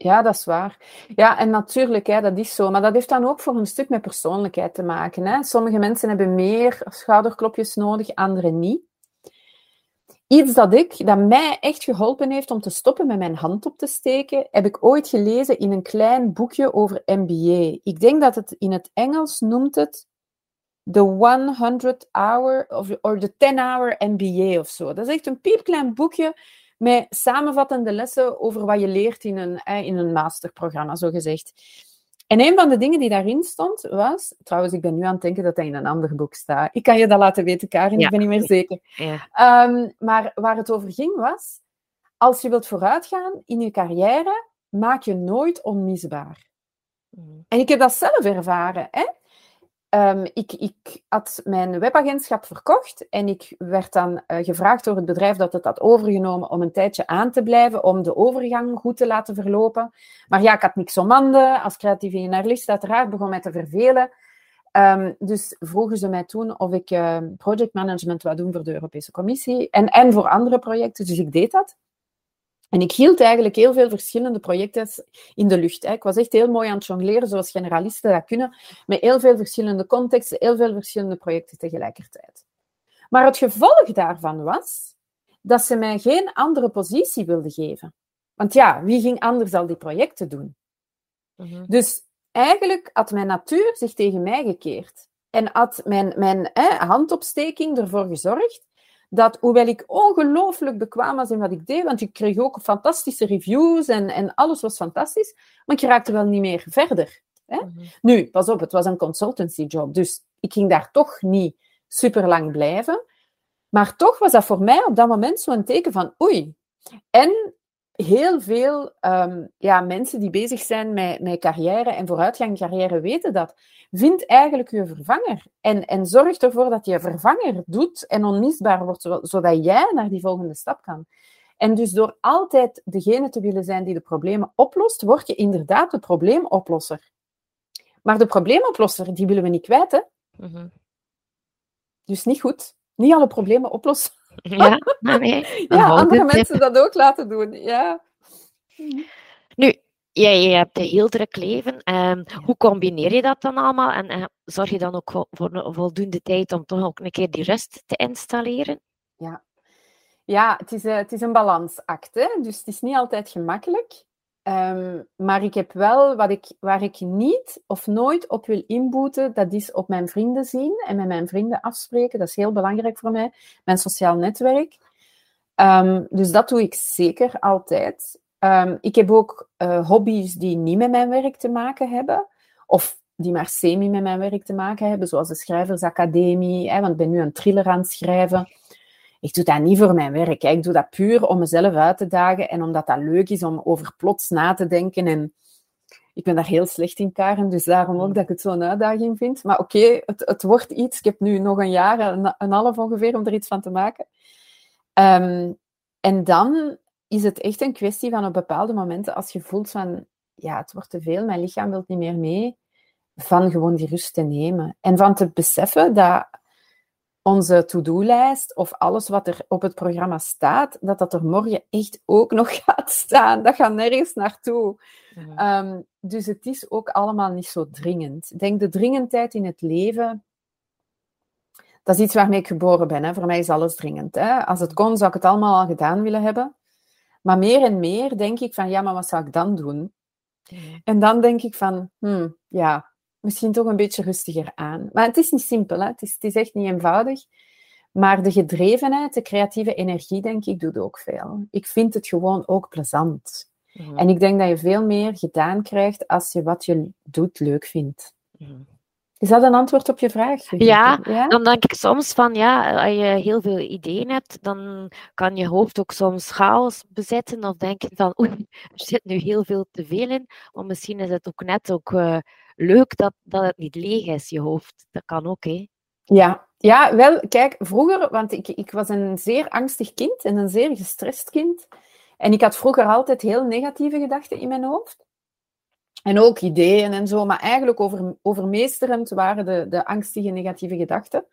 Ja, dat is waar. Ja, en natuurlijk, hè, dat is zo. Maar dat heeft dan ook voor een stuk met persoonlijkheid te maken. Hè. Sommige mensen hebben meer schouderklopjes nodig, anderen niet. Iets dat ik, dat mij echt geholpen heeft om te stoppen met mijn hand op te steken, heb ik ooit gelezen in een klein boekje over MBA. Ik denk dat het in het Engels noemt het The 100 Hour of or the 10 Hour MBA of zo. Dat is echt een piepklein boekje met samenvattende lessen over wat je leert in een, in een masterprogramma, zo gezegd. En een van de dingen die daarin stond was, trouwens, ik ben nu aan het denken dat hij in een ander boek staat. Ik kan je dat laten weten, Karin, ik ben niet meer zeker. Ja. Ehm, maar waar het over ging was, als je wilt vooruitgaan in je carrière, maak je nooit onmisbaar. Mm. En ik heb dat zelf ervaren. Hè? Ehm, ik, ik, had mijn webagentschap verkocht en ik werd dan uh, gevraagd door het bedrijf dat het had overgenomen om een tijdje aan te blijven, om de overgang goed te laten verlopen. Maar ja, ik had niks om handen. Als creatieve journalist uiteraard begon mij te vervelen. Um, dus vroegen ze mij toen of ik uh, projectmanagement wou doen voor de Europese Commissie en, en voor andere projecten. Dus ik deed dat. En ik hield eigenlijk heel veel verschillende projecten in de lucht. Ik was echt heel mooi aan het jongleren, zoals generalisten dat kunnen, met heel veel verschillende contexten, heel veel verschillende projecten tegelijkertijd. Maar het gevolg daarvan was dat ze mij geen andere positie wilden geven. Want ja, wie ging anders al die projecten doen? Mhm. Dus eigenlijk had mijn natuur zich tegen mij gekeerd. En had mijn, mijn handopsteking ervoor gezorgd dat hoewel ik ongelooflijk bekwaam was in wat ik deed, want ik kreeg ook fantastische reviews en, en alles was fantastisch, maar ik raakte wel niet meer verder. Hè? Mhm. Nu, pas op, het was een consultancy job, dus ik ging daar toch niet super lang blijven. Maar toch was dat voor mij op dat moment zo'n teken van oei. En heel veel um, ja, mensen die bezig zijn met, met carrière en vooruitgang carrière weten dat. Vind eigenlijk je vervanger. En, en zorg ervoor dat je vervanger doet en onmisbaar wordt, zodat jij naar die volgende stap kan. En dus door altijd degene te willen zijn die de problemen oplost, word je inderdaad de probleemoplosser. Maar de probleemoplosser, die willen we niet kwijt, hè? Mhm. Dus niet goed. Niet alle problemen oplossen.
Ja, nee.
ja andere mensen dat ook laten doen. Ja.
Nu, jij, jij hebt een heel druk leven. Um, hoe combineer je dat dan allemaal? En uh, zorg je dan ook voor voldoende tijd om toch ook een keer die rust te installeren?
Ja, ja het, is, uh, het is een balansact. Hè? Dus het is niet altijd gemakkelijk. Um, maar ik heb wel, wat ik, waar ik niet of nooit op wil inboeten, dat is op mijn vrienden zien en met mijn vrienden afspreken. Dat is heel belangrijk voor mij, mijn sociaal netwerk. Um, dus dat doe ik zeker altijd. Um, ik heb ook uh, hobby's die niet met mijn werk te maken hebben, of die maar semi met mijn werk te maken hebben, zoals de Schrijversacademie, hè, want ik ben nu een thriller aan het schrijven ik doe dat niet voor mijn werk. Ik doe dat puur om mezelf uit te dagen en omdat dat leuk is om over plots na te denken. En ik ben daar heel slecht in, Karen, dus daarom ook dat ik het zo'n uitdaging vind. Maar oké, het, het wordt iets. Ik heb nu nog een jaar, een, een half ongeveer, om er iets van te maken. Ehm, en dan is het echt een kwestie van op bepaalde momenten, als je voelt van, ja, het wordt te veel, mijn lichaam wil niet meer mee, van gewoon die rust te nemen. En van te beseffen dat onze to-do-lijst of alles wat er op het programma staat, dat dat er morgen echt ook nog gaat staan. Dat gaat nergens naartoe. Ehm, dus het is ook allemaal niet zo dringend. Ik denk de dringendheid in het leven, dat is iets waarmee ik geboren ben. Hè. Voor mij is alles dringend. Hè. Als het kon, zou ik het allemaal al gedaan willen hebben. Maar meer en meer denk ik van, ja, maar wat zou ik dan doen? En dan denk ik van, hmm, ja, misschien toch een beetje rustiger aan. Maar het is niet simpel, hè? Het, is, het is echt niet eenvoudig. Maar de gedrevenheid, de creatieve energie, denk ik, doet ook veel. Ik vind het gewoon ook plezant. Mhm. En ik denk dat je veel meer gedaan krijgt als je wat je doet leuk vindt. Mhm. Is dat een antwoord op je vraag?
Ja, ja, dan denk ik soms van ja, als je heel veel ideeën hebt, dan kan je hoofd ook soms chaos bezetten of denken van oei, er zit nu heel veel te veel in. Maar misschien is het ook net ook uh, leuk dat, dat het niet leeg is, je hoofd. Dat kan ook, hè?
Ja, ja wel, kijk, vroeger, want ik, ik was een zeer angstig kind en een zeer gestrest kind. En ik had vroeger altijd heel negatieve gedachten in mijn hoofd. En ook ideeën en zo, maar eigenlijk over, overmeesterend waren de, de angstige negatieve gedachten.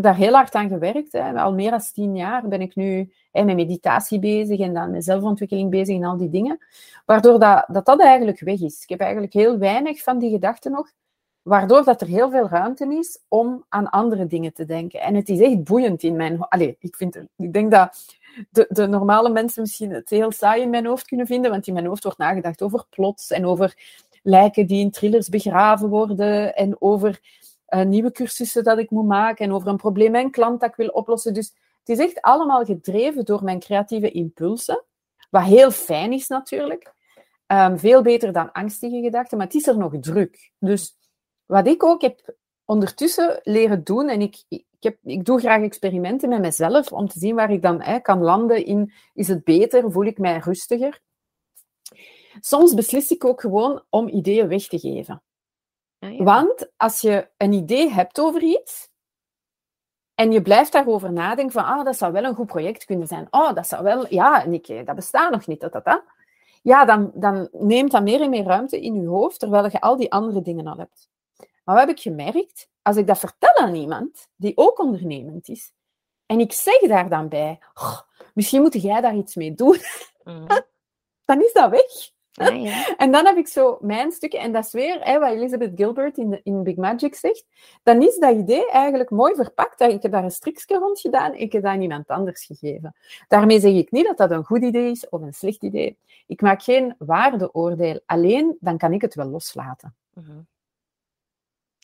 Daar heel hard aan gewerkt. Hè. Al meer dan tien jaar ben ik nu met meditatie bezig en dan met zelfontwikkeling bezig en al die dingen. Waardoor dat, dat, dat eigenlijk weg is. Ik heb eigenlijk heel weinig van die gedachten nog. Waardoor dat er heel veel ruimte is om aan andere dingen te denken. En het is echt boeiend in mijn... Allee, ik, vind, ik denk dat de, de normale mensen misschien het heel saai in mijn hoofd kunnen vinden, want in mijn hoofd wordt nagedacht over plots en over lijken die in thrillers begraven worden en over uh, nieuwe cursussen dat ik moet maken en over een probleem een klant dat ik wil oplossen. Dus het is echt allemaal gedreven door mijn creatieve impulsen, wat heel fijn is natuurlijk. Um, veel beter dan angstige gedachten, maar het is er nog druk. Dus wat ik ook heb ondertussen leren doen, en ik, ik, heb, ik doe graag experimenten met mezelf om te zien waar ik dan kan landen in, is het beter, voel ik mij rustiger. Soms beslis ik ook gewoon om ideeën weg te geven. Ja. Want als je een idee hebt over iets en je blijft daarover nadenken van, ah, dat zou wel een goed project kunnen zijn. Oh, dat zou wel, ja, ik, dat bestaat nog niet, dat, dat, dat. Ja, dan, dan neemt dat meer en meer ruimte in je hoofd, terwijl je al die andere dingen al hebt. Maar wat heb ik gemerkt? Als ik dat vertel aan iemand die ook ondernemend is, en ik zeg daar dan bij, oh, misschien moet jij daar iets mee doen, mm. dan is dat weg. Ja. En dan heb ik zo mijn stukje, en dat is weer hè, wat Elizabeth Gilbert in, de, in Big Magic zegt, dan is dat idee eigenlijk mooi verpakt. Ik heb daar een strikje rond gedaan, ik heb dat aan iemand anders gegeven. Daarmee zeg ik niet dat dat een goed idee is of een slecht idee. Ik maak geen waardeoordeel, alleen dan kan ik het wel loslaten. Mm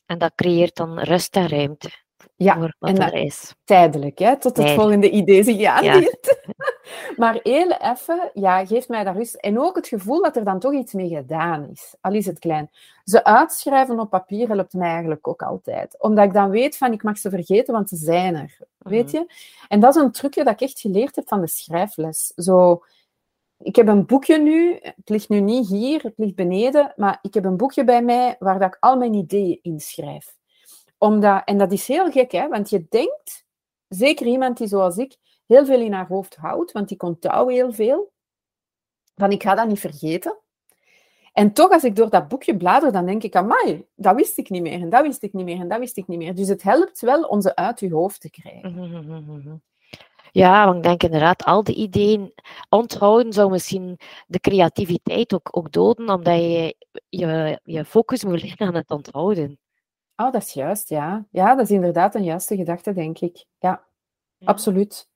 en dat creëert dan rust en ruimte. Ja, voor wat en er is.
tijdelijk, hè, tot het volgende idee zich aandient. Ja. maar heel even, ja, geeft mij dat rust. En ook het gevoel dat er dan toch iets mee gedaan is, al is het klein. Ze uitschrijven op papier helpt mij eigenlijk ook altijd. Omdat ik dan weet van, ik mag ze vergeten, want ze zijn er. Weet mhm. je? En dat is een trucje dat ik echt geleerd heb van de schrijfles. Zo, ik heb een boekje nu, het ligt nu niet hier, het ligt beneden, maar ik heb een boekje bij mij waar dat ik al mijn ideeën inschrijf. Omdat, en dat is heel gek, hè, want je denkt, zeker iemand die zoals ik heel veel in haar hoofd houdt, want die onthoudt heel veel, van ik ga dat niet vergeten. En toch, als ik door dat boekje blader, dan denk ik, amai, dat wist ik niet meer, en dat wist ik niet meer, en dat wist ik niet meer. Dus het helpt wel om ze uit je hoofd te krijgen. Mhm, mhm, mhm,
ja, want ik denk inderdaad, al die ideeën onthouden zou misschien de creativiteit ook, ook doden, omdat je, je je focus moet leggen aan het onthouden.
Oh, dat is juist, ja. Ja, dat is inderdaad een juiste gedachte, denk ik. Ja, absoluut.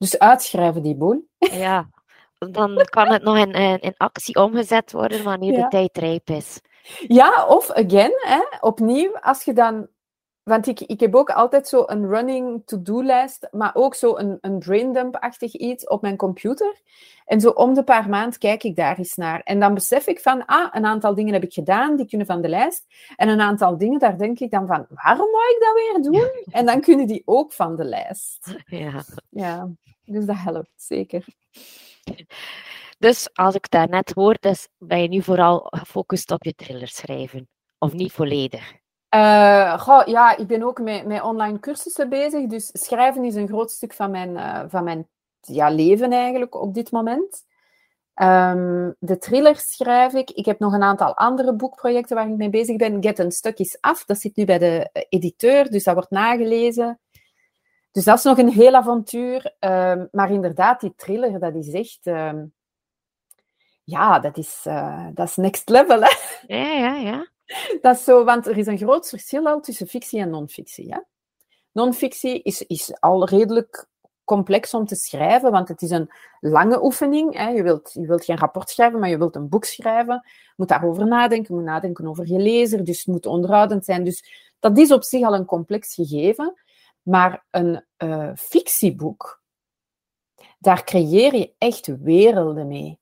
Dus uitschrijven die boel.
Ja, dan kan het nog in, in, actie omgezet worden wanneer de tijd rijp is.
Ja, of again, hè, opnieuw, als je dan want ik, ik heb ook altijd zo een running to-do-lijst, maar ook zo een, een braindump-achtig iets op mijn computer. En zo om de paar maand kijk ik daar eens naar. En dan besef ik van, ah, een aantal dingen heb ik gedaan, die kunnen van de lijst. En een aantal dingen, daar denk ik dan van, waarom moet ik dat weer doen? En dan kunnen die ook van de lijst.
Ja.
Ja, dus dat helpt zeker.
Dus als ik daar net hoor, dus ben je nu vooral gefocust op je thriller schrijven? Of niet volledig?
Uh, ja, ik ben ook met, met online cursussen bezig. Dus schrijven is een groot stuk van mijn, uh, van mijn ja, leven eigenlijk op dit moment. Um, de thrillers schrijf ik. Ik heb nog een aantal andere boekprojecten waar ik mee bezig ben. Get Unstuck is af. Dat zit nu bij de eh, editeur, dus dat wordt nagelezen. Dus dat is nog een heel avontuur. Um, maar inderdaad, die thriller, dat is echt... Um, ja, dat is, dat is next level, hè?
Ja, ja, ja.
Dat is zo, want er is een groot verschil al tussen fictie en non-fictie. Ja? Non-fictie is, is al redelijk complex om te schrijven, want het is een lange oefening. Hè. Je, wilt, je wilt geen rapport schrijven, maar je wilt een boek schrijven. Je moet daarover nadenken, je moet nadenken over je lezer, dus het moet onderhoudend zijn. Dus dat is op zich al een complex gegeven. Maar een uh, fictieboek, daar creëer je echt werelden mee.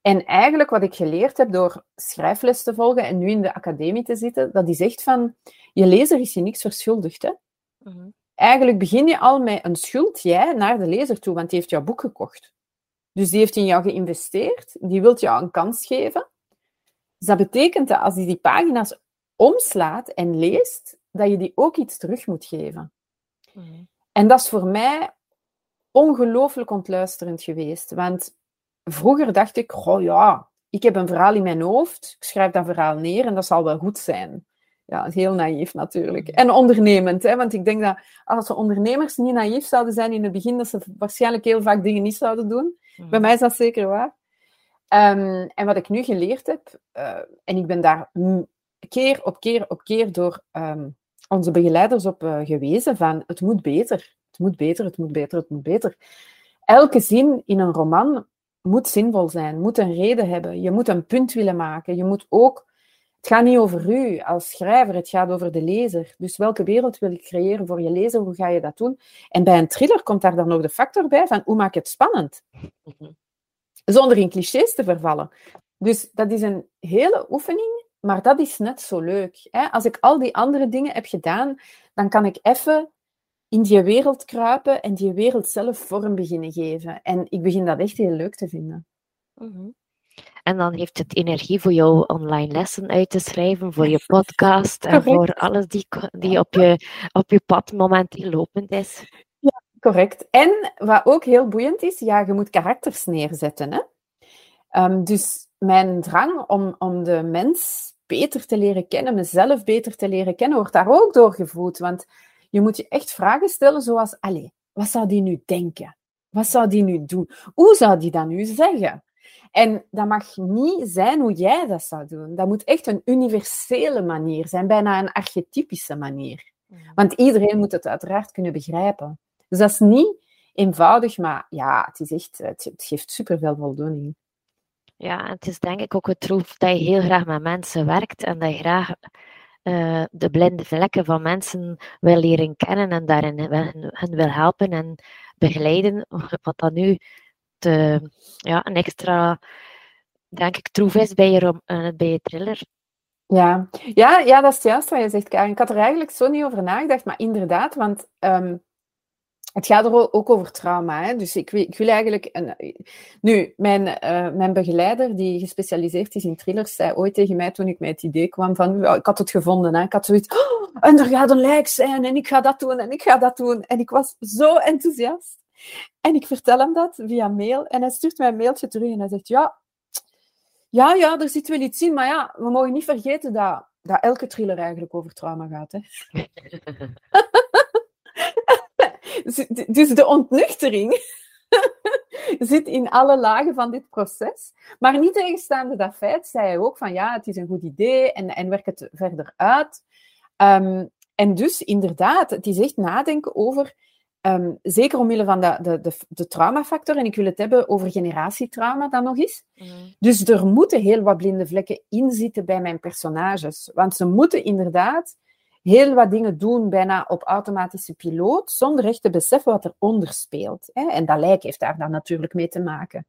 En eigenlijk wat ik geleerd heb door schrijfles te volgen en nu in de academie te zitten, dat is echt van, je lezer is je niks verschuldigd. Hè? Mhm. Eigenlijk begin je al met een schuld, jij, naar de lezer toe, want die heeft jouw boek gekocht. Dus die heeft in jou geïnvesteerd, die wil jou een kans geven. Dus dat betekent dat als hij die pagina's omslaat en leest, dat je die ook iets terug moet geven. Mhm. En dat is voor mij ongelooflijk ontluisterend geweest. Want vroeger dacht ik, oh ja, ik heb een verhaal in mijn hoofd, ik schrijf dat verhaal neer en dat zal wel goed zijn. Ja, heel naïef natuurlijk. En ondernemend, hè? want ik denk dat als de ondernemers niet naïef zouden zijn in het begin, dat ze waarschijnlijk heel vaak dingen niet zouden doen.
Mhm.
Bij mij is dat zeker waar. Ehm, en wat ik nu geleerd heb, eh, en ik ben daar keer op keer op keer door ehm, onze begeleiders op eh, gewezen van het moet beter, het moet beter, het moet beter, het moet beter. Elke zin in een roman moet zinvol zijn, moet een reden hebben. Je moet een punt willen maken. Je moet ook... Het gaat niet over u als schrijver, het gaat over de lezer. Dus welke wereld wil ik creëren voor je lezer? Hoe ga je dat doen? En bij een thriller komt daar dan nog de factor bij van hoe maak je het spannend?
Mhm.
zonder in clichés te vervallen. Dus dat is een hele oefening, maar dat is net zo leuk. Hè? Als ik al die andere dingen heb gedaan, dan kan ik even in die wereld kruipen en die wereld zelf vorm beginnen geven. En ik begin dat echt heel leuk te vinden.
Mhm. En dan heeft het energie voor jouw online lessen uit te schrijven, voor je podcast en voor alles die, die op, je, op je pad momenteel lopend is.
Correct. En wat ook heel boeiend is, ja, je moet karakters neerzetten. Hè? Ehm, dus mijn drang om, om de mens beter te leren kennen, mezelf beter te leren kennen, wordt daar ook doorgevoed. Want je moet je echt vragen stellen zoals, allee, wat zou die nu denken? Wat zou die nu doen? Hoe zou die dat nu zeggen? En dat mag niet zijn hoe jij dat zou doen. Dat moet echt een universele manier zijn, bijna een archetypische manier. Want iedereen moet het uiteraard kunnen begrijpen. Dus dat is niet eenvoudig, maar ja, het, is echt, het, geeft superveel voldoening.
Ja, en het is denk ik ook het troef dat je heel graag met mensen werkt en dat je graag eh, de blinde vlekken van mensen wil leren kennen en daarin hen wil helpen en begeleiden. Wat dan nu de, ja, een extra, denk ik, troef is bij je, eh, bij je thriller.
Ja. Ja, ja, dat is juist wat je zegt. Ik had er eigenlijk zo niet over nagedacht, maar inderdaad, want ehm, het gaat er ook over trauma. Hè? Dus ik ik wil eigenlijk... Een, nu, mijn, eh, mijn begeleider, die gespecialiseerd is in thrillers, zei ooit tegen mij toen ik met het idee kwam van... Ik had het gevonden, hè. ik had zoiets... "Oh, en er gaat een lijk zijn, en ik ga dat doen, en ik ga dat doen. En ik was zo enthousiast. En ik vertel hem dat via mail, en hij stuurt mij een mailtje terug, en hij zegt... Ja, ja, ja, er zit wel iets in, maar ja, we mogen niet vergeten dat, dat elke thriller eigenlijk over trauma gaat. Hè. Dus- de ontnuchtering zit in alle lagen van dit proces. Maar niet tegenstaande dat feit, zei hij ook van ja, het is een goed idee en, en werk het verder uit. Ehm, en dus inderdaad, het is echt nadenken over, ehm, zeker omwille van de, de, de, de traumafactor, en ik wil het hebben over generatietrauma dan nog eens. Dus er moeten heel wat blinde vlekken in zitten bij mijn personages. Want ze moeten inderdaad heel wat dingen doen, bijna op automatische piloot, zonder echt te beseffen wat eronder speelt. Hè? En dat lijk heeft daar dan natuurlijk mee te maken.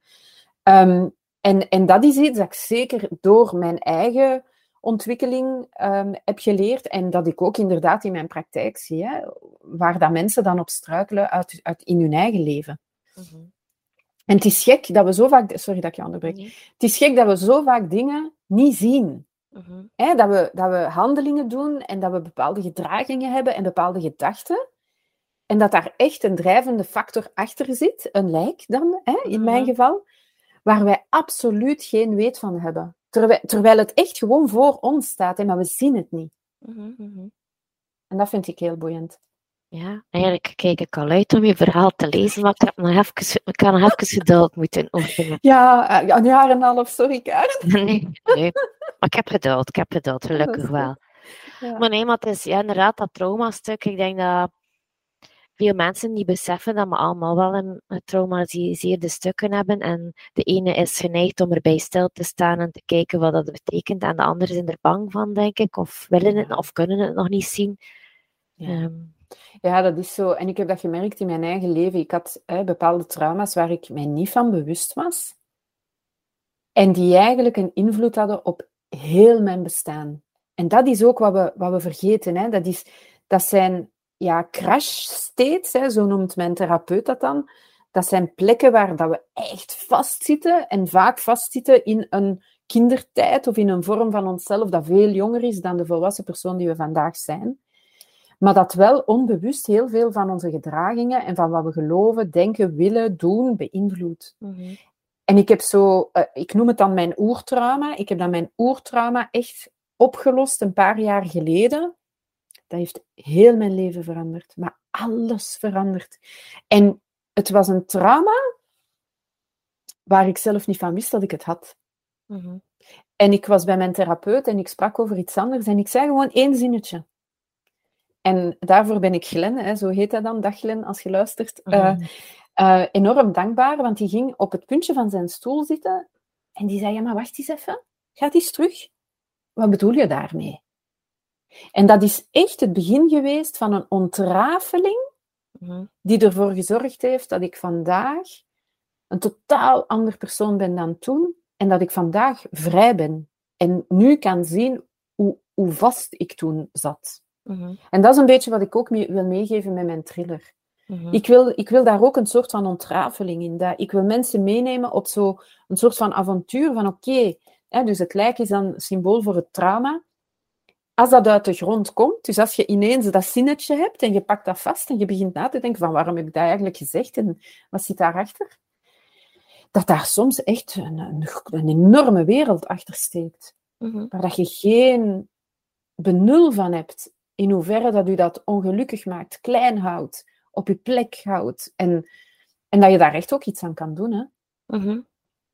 Ehm, en, en dat is iets dat ik zeker door mijn eigen ontwikkeling ehm, heb geleerd en dat ik ook inderdaad in mijn praktijk zie, hè? waar dat mensen dan op struikelen uit, uit in hun eigen leven. En het is gek dat we zo vaak... Sorry dat ik je onderbreek. Het is gek dat we zo vaak dingen niet zien. Hè, dat, we, dat we handelingen doen en dat we bepaalde gedragingen hebben en bepaalde gedachten. En dat daar echt een drijvende factor achter zit, een lijk dan, hè, in mijn
Mhm.
geval, waar wij absoluut geen weet van hebben. Terwijl, terwijl het echt gewoon voor ons staat, hè, maar we zien het niet. En dat vind ik heel boeiend.
Ja, eigenlijk kijk ik al uit om je verhaal te lezen, maar ik, heb nog even, ik kan nog even geduld moeten oefenen.
Ja, eh, ja, een jaar en een half, sorry Karen.
Nee, nee. Maar ik heb geduld, ik heb geduld, gelukkig wel.
Ja.
Maar nee, maar het is ja, inderdaad dat traumastuk. Ik denk dat veel mensen niet beseffen dat we allemaal wel een getraumatiseerde stukken hebben. En de ene is geneigd om erbij stil te staan en te kijken wat dat betekent. En de andere zijn er bang van, denk ik. Of willen het of kunnen het nog niet zien.
Ja.
Ehm,
Ja, dat is zo. En ik heb dat gemerkt in mijn eigen leven. Ik had hè, bepaalde trauma's waar ik mij niet van bewust was. En die eigenlijk een invloed hadden op heel mijn bestaan. En dat is ook wat we, wat we vergeten. Hè. Dat, is, dat zijn ja, crash states, hè, zo noemt mijn therapeut dat dan. Dat zijn plekken waar dat we echt vastzitten. En vaak vastzitten in een kindertijd of in een vorm van onszelf dat veel jonger is dan de volwassen persoon die we vandaag zijn. Maar dat wel onbewust heel veel van onze gedragingen en van wat we geloven, denken, willen, doen, beïnvloedt. En ik heb zo, eh, ik noem het dan mijn oertrauma. Ik heb dan mijn oertrauma echt opgelost een paar jaar geleden. Dat heeft heel mijn leven veranderd, maar alles veranderd. En het was een trauma waar ik zelf niet van wist dat ik het had. Mhm. En ik was bij mijn therapeut en ik sprak over iets anders en ik zei gewoon één zinnetje. En daarvoor ben ik Glen, hè, zo heet hij dan, dag Glen, als je luistert, uh, uh, enorm dankbaar, want die ging op het puntje van zijn stoel zitten en die zei, ja, maar wacht eens even, gaat eens terug. Wat bedoel je daarmee? En dat is echt het begin geweest van een ontrafeling mhm. die ervoor gezorgd heeft dat ik vandaag een totaal ander persoon ben dan toen en dat ik vandaag vrij ben en nu kan zien hoe, hoe vast ik toen zat. Mhm. En dat is een beetje wat ik ook wil meegeven met mijn thriller. Mhm. ik, wil, ik wil daar ook een soort van ontrafeling in. Dat ik wil mensen meenemen op zo'n soort van avontuur van oké, dus het lijk is dan symbool voor het trauma. Als dat uit de grond komt, dus als je ineens dat zinnetje hebt en je pakt dat vast en je begint na te denken van waarom heb ik dat eigenlijk gezegd en wat zit daarachter, dat daar soms echt een, een, een enorme wereld achter steekt. Mm Waar dat je geen benul van hebt in hoeverre dat u dat ongelukkig maakt, klein houdt, op je plek houdt. En, en dat je daar echt ook iets aan kan doen. Hè?
Mhm.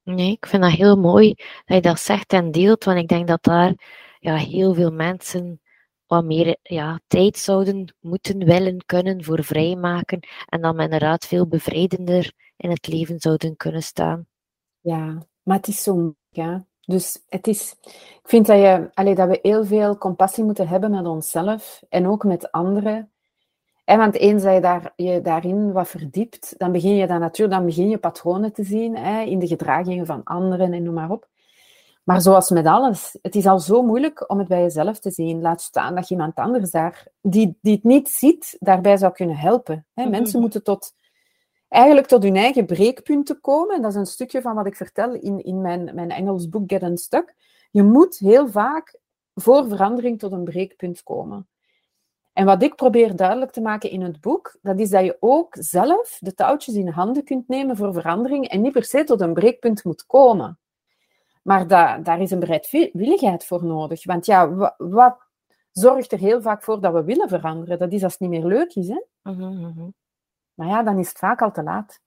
Nee, ik vind dat heel mooi dat je dat zegt en deelt, want ik denk dat daar ja, heel veel mensen wat meer ja, tijd zouden moeten, willen, kunnen voor vrijmaken en dan inderdaad veel bevrijdender in het leven zouden kunnen staan.
Ja, maar het is zo ja. Dus het is, ik vind dat, je, allee, dat we heel veel compassie moeten hebben met onszelf en ook met anderen. En want eens dat je, daar, je daarin wat verdiept, dan begin je dan natuurlijk dan begin je patronen te zien hè, in de gedragingen van anderen en noem maar op. Maar zoals met alles, het is al zo moeilijk om het bij jezelf te zien. Laat staan dat je iemand anders daar, die, die het niet ziet, daarbij zou kunnen helpen. Hè. Mhm. Mensen moeten tot, eigenlijk tot hun eigen breekpunten komen. Dat is een stukje van wat ik vertel in, in mijn, mijn Engels boek Get Unstuck. Je moet heel vaak voor verandering tot een breekpunt komen. En wat ik probeer duidelijk te maken in het boek, dat is dat je ook zelf de touwtjes in handen kunt nemen voor verandering en niet per se tot een breekpunt moet komen. Maar da, daar is een bereidwilligheid voor nodig. Want ja, wat, wat, zorgt er heel vaak voor dat we willen veranderen? Dat is als het niet meer leuk is. Hè? Mhm, mhm. Maar ja, dan is het vaak al te laat.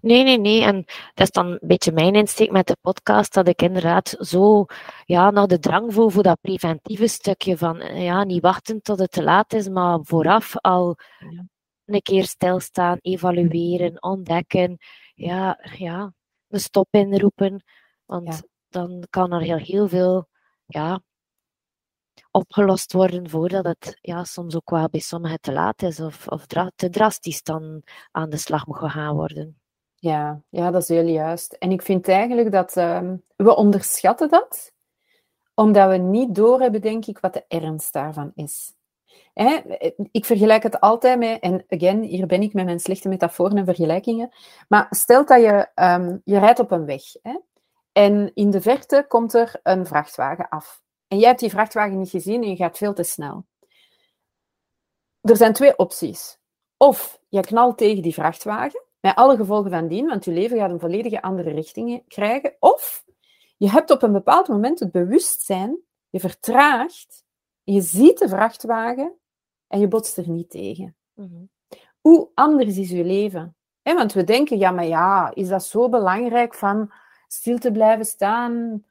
Nee, nee, nee. En dat is dan een beetje mijn insteek met de podcast, dat ik inderdaad zo ja, naar de drang voel voor dat preventieve stukje van eh, ja, niet wachten tot het te laat is, maar vooraf al een keer stilstaan, evalueren, ontdekken. Ja, ja een stop inroepen. Want dan kan er heel, heel veel ja, opgelost worden voordat het ja, soms ook wel bij sommigen te laat is of, of te drastisch dan aan de slag moet gaan worden.
Ja, ja, dat is heel juist. En ik vind eigenlijk dat ehm, we onderschatten dat, omdat we niet doorhebben, denk ik, wat de ernst daarvan is. Hè? Ik vergelijk het altijd met, en again, hier ben ik met mijn slechte metaforen en vergelijkingen, maar stel dat je, um, je rijdt op een weg hè? en in de verte komt er een vrachtwagen af. En jij hebt die vrachtwagen niet gezien en je gaat veel te snel. Er zijn twee opties. Of je knalt tegen die vrachtwagen, met alle gevolgen van dien, want je leven gaat een volledige andere richting krijgen. Of je hebt op een bepaald moment het bewustzijn, je vertraagt, je ziet de vrachtwagen en je botst er niet tegen. Mhm. Hoe anders is je leven? want we denken, ja, maar ja, is dat zo belangrijk van stil te blijven staan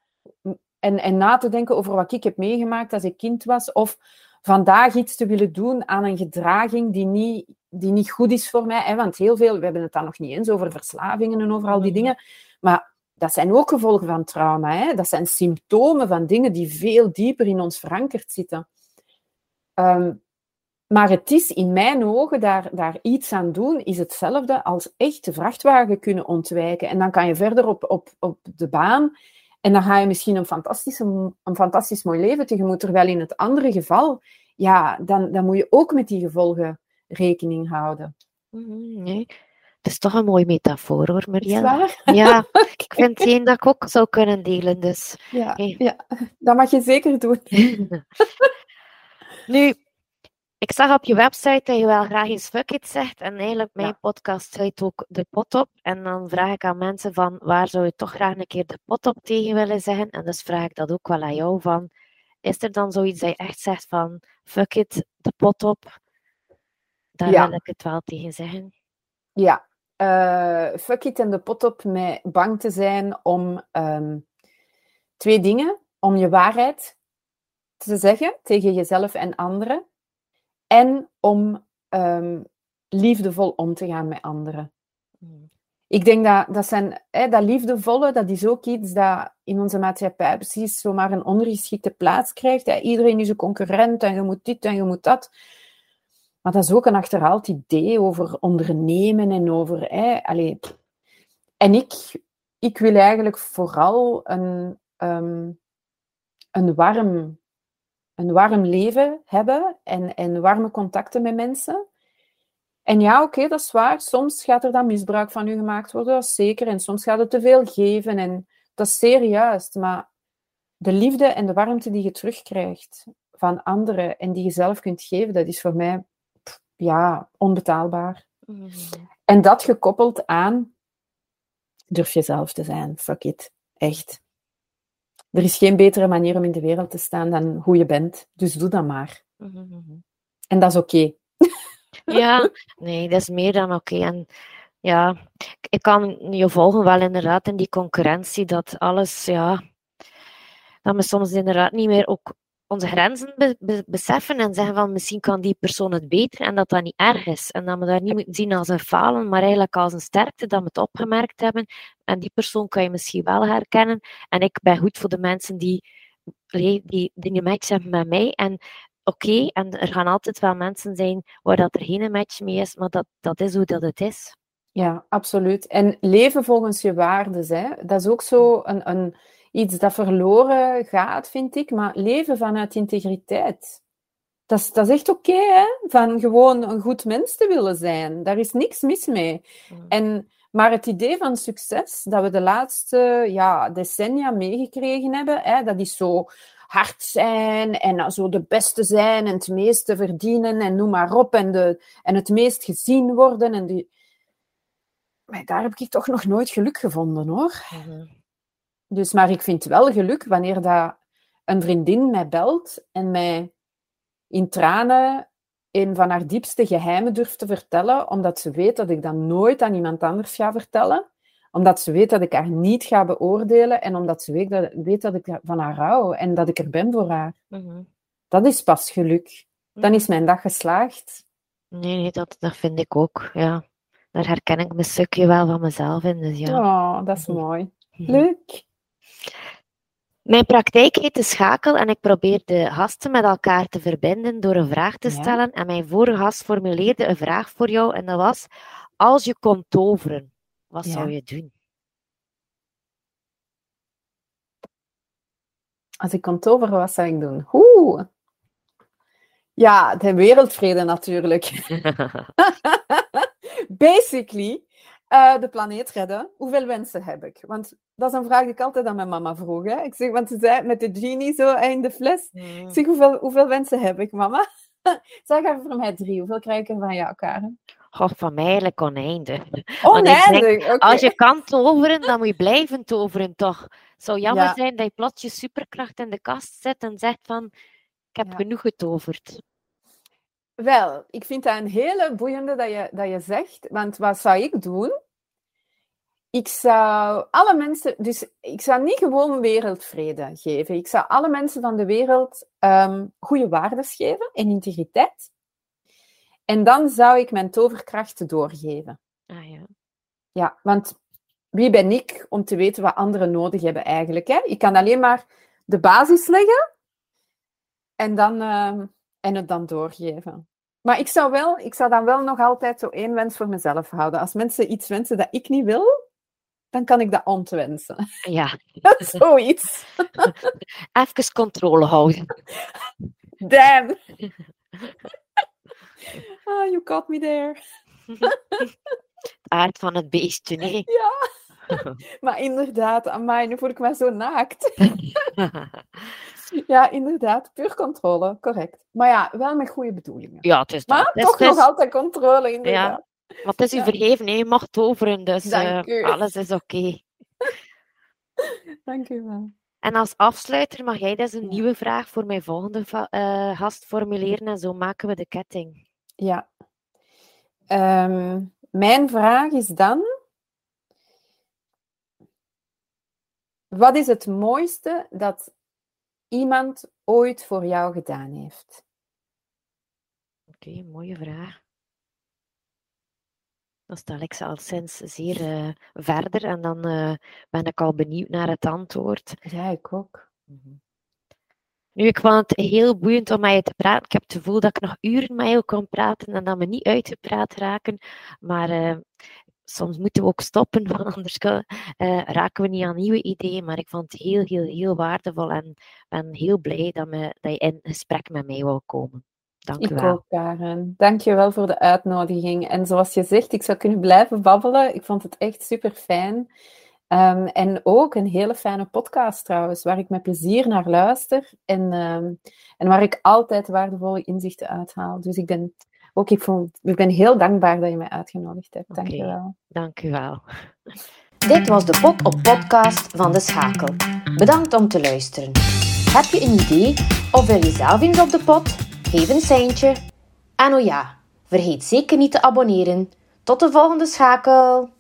en, en na te denken over wat ik heb meegemaakt als ik kind was? Of vandaag iets te willen doen aan een gedraging die niet, die niet goed is voor mij. Hè? Want heel veel, we hebben het dan nog niet eens over verslavingen en over al die dingen. Maar dat zijn ook gevolgen van trauma. Hè? Dat zijn symptomen van dingen die veel dieper in ons verankerd zitten. Ehm, maar het is in mijn ogen, daar, daar iets aan doen, is hetzelfde als echt de vrachtwagen kunnen ontwijken. En dan kan je verder op, op, op de baan en dan ga je misschien een, fantastische, een fantastisch mooi leven tegemoet. Terwijl in het andere geval, ja, dan, dan moet je ook met die gevolgen rekening houden.
Mhm, nee. Het is toch een mooie metafoor hoor, Maria.
Waar?
Ja, ik vind het dat ik ook zou kunnen delen. Dus.
Ja, ja, dat mag je zeker doen.
nu, Ik zag op je website dat je wel graag eens fuck it zegt. En eigenlijk mijn podcast heet ook de pot op. En dan vraag ik aan mensen van waar zou je toch graag een keer de pot op tegen willen zeggen. En dus vraag ik dat ook wel aan jou van. Is er dan zoiets dat je echt zegt van fuck it, de pot op? Daar wil ik het wel tegen zeggen.
Ja, uh, fuck it en de pot op met bang te zijn om ehm, twee dingen. Om je waarheid te zeggen tegen jezelf en anderen. En om um, liefdevol om te gaan met anderen. Hmm. Ik denk dat, dat, zijn, hè, dat liefdevolle, dat is ook iets dat in onze maatschappij precies zomaar een ondergeschikte plaats krijgt. Hè. Iedereen is een concurrent en je moet dit en je moet dat. Maar dat is ook een achterhaald idee over ondernemen en over... Hè, allez. En ik, ik wil eigenlijk vooral een, um, een warm een warm leven hebben en, en warme contacten met mensen. En ja, oké, dat is waar. Soms gaat er dan misbruik van u gemaakt worden, dat is zeker. En soms gaat het te veel geven en dat is zeer juist. Maar de liefde en de warmte die je terugkrijgt van anderen en die je zelf kunt geven, dat is voor mij ja, onbetaalbaar. Mhm. En dat gekoppeld aan durf jezelf te zijn. Fuck it. Echt er is geen betere manier om in de wereld te staan dan hoe je bent. Dus doe dat maar. Mhm. En dat is oké.
Ja, nee, dat is meer dan oké. En ja, ik kan je volgen wel inderdaad in die concurrentie, dat alles, ja, dat we soms inderdaad niet meer ook onze grenzen beseffen en zeggen van misschien kan die persoon het beter en dat dat niet erg is. En dat we daar niet moeten zien als een falen, maar eigenlijk als een sterkte dat we het opgemerkt hebben. En die persoon kan je misschien wel herkennen. En ik ben goed voor de mensen die, die, die een match hebben met mij. En oké, en er gaan altijd wel mensen zijn waar dat er geen match mee is, maar dat, dat is hoe dat het is.
Ja, absoluut. En leven volgens je waarden, hè? dat is ook zo een, een iets dat verloren gaat, vind ik. Maar leven vanuit integriteit. Dat is, dat is echt oké, hè? Van gewoon een goed mens te willen zijn. Daar is niks mis mee. Mm. En, maar het idee van succes, dat we de laatste ja, decennia meegekregen hebben, hè, dat is zo hard zijn en zo de beste zijn en het meeste verdienen en noem maar op en, de, en het meest gezien worden. En die... Maar daar heb ik toch nog nooit geluk gevonden, hoor. Mm dus, maar ik vind wel geluk wanneer dat een vriendin mij belt en mij in tranen een van haar diepste geheimen durft te vertellen, omdat ze weet dat ik dat nooit aan iemand anders ga vertellen, omdat ze weet dat ik haar niet ga beoordelen en omdat ze weet dat, weet dat ik van haar hou en dat ik er ben voor haar. Mhm. Dat is pas geluk. Dan is mijn dag geslaagd.
Nee, nee dat, dat vind ik ook. Ja. Daar herken ik mijn stukje wel van mezelf in. Dus ja.
Oh, dat is mhm. mooi. Mhm. Leuk.
Mijn praktijk heet de schakel en ik probeer de gasten met elkaar te verbinden door een vraag te stellen. En mijn vorige gast formuleerde een vraag voor jou en dat was: Als je kon toveren, wat zou je doen?
Als ik kon toveren, wat zou ik doen? Oeh. Ja, de wereldvrede natuurlijk. Basically, uh, de planeet redden. Hoeveel wensen heb ik? Want dat is een vraag die ik altijd aan mijn mama vroeg. Hè. Ik zeg, want ze zei met de genie zo in de fles. Ik zeg, hoeveel, hoeveel wensen heb ik, mama? zeg even voor mij drie. Hoeveel krijg ik er van jou, Karen?
God, van mij eigenlijk oneindig.
Oneindig?
Als je kan toveren, dan moet je blijven toveren, toch? Het zou jammer zijn dat je plots je superkracht in de kast zet en zegt van, ik heb genoeg getoverd.
Wel, ik vind dat een hele boeiende dat je, dat je zegt. Want wat zou ik doen? Ik zou alle mensen, dus ik zou niet gewoon wereldvrede geven. Ik zou alle mensen van de wereld um, goede waarden geven en integriteit. En dan zou ik mijn toverkrachten doorgeven.
Ah, ja.
ja, want wie ben ik om te weten wat anderen nodig hebben eigenlijk? Hè? Ik kan alleen maar de basis leggen en, dan, uh, en het dan doorgeven. Maar ik zou, wel, ik zou dan wel nog altijd zo één wens voor mezelf houden. Als mensen iets wensen dat ik niet wil, dan kan ik dat ontwensen.
Ja.
Zoiets.
Even controle houden.
Damn. Ah, you caught me there.
aard van het beestje, nee.
Ja. Maar inderdaad, aan mij, nu voel ik me zo naakt. Ja, inderdaad. Puur controle, correct. Maar ja, wel met goede bedoelingen.
Ja, het is dat.
Maar
Het is-
toch
het is-
nog altijd controle, inderdaad.
Maar het is u vergeven, hè. je mag toveren, dus eh, alles is oké.
Dank u wel.
En als afsluiter mag jij dus een nieuwe vraag voor mijn volgende eh, gast formuleren en zo maken we de ketting.
Ja. Ehm, mijn vraag is dan: wat is het mooiste dat iemand ooit voor jou gedaan heeft?
Oké, mooie vraag. Dan stel ik ze al sinds zeer eh, verder en dan eh, ben ik al benieuwd naar het antwoord.
Ja, ik ook.
Nu, ik vond het heel boeiend om met je te praten. Ik heb het gevoel dat ik nog uren met jou kon praten en dat we niet uitgepraat raken. Maar eh, soms moeten we ook stoppen, want anders kan- raken we niet aan nieuwe ideeën. Maar ik vond het heel, heel, heel waardevol en ben heel blij dat, me, dat je in gesprek met mij wou komen. Dank u
Ik
wel.
ook, Karen. Dank je wel voor de uitnodiging. En zoals je zegt, ik zou kunnen blijven babbelen. Ik vond het echt super fijn. en ook een hele fijne podcast trouwens, waar ik met plezier naar luister en, ehm, en waar ik altijd waardevolle inzichten uithaal. Dus ik ben ook ik, vond, ik ben heel dankbaar dat je mij uitgenodigd hebt. Dank je
Oké.
wel.
Dank u wel.
Dit was de Pot op Podcast van De Schakel. Bedankt om te luisteren. Heb je een idee of wil je zelf eens op de pot? Geef een seintje. En oh ja, vergeet zeker niet te abonneren. Tot de volgende schakel!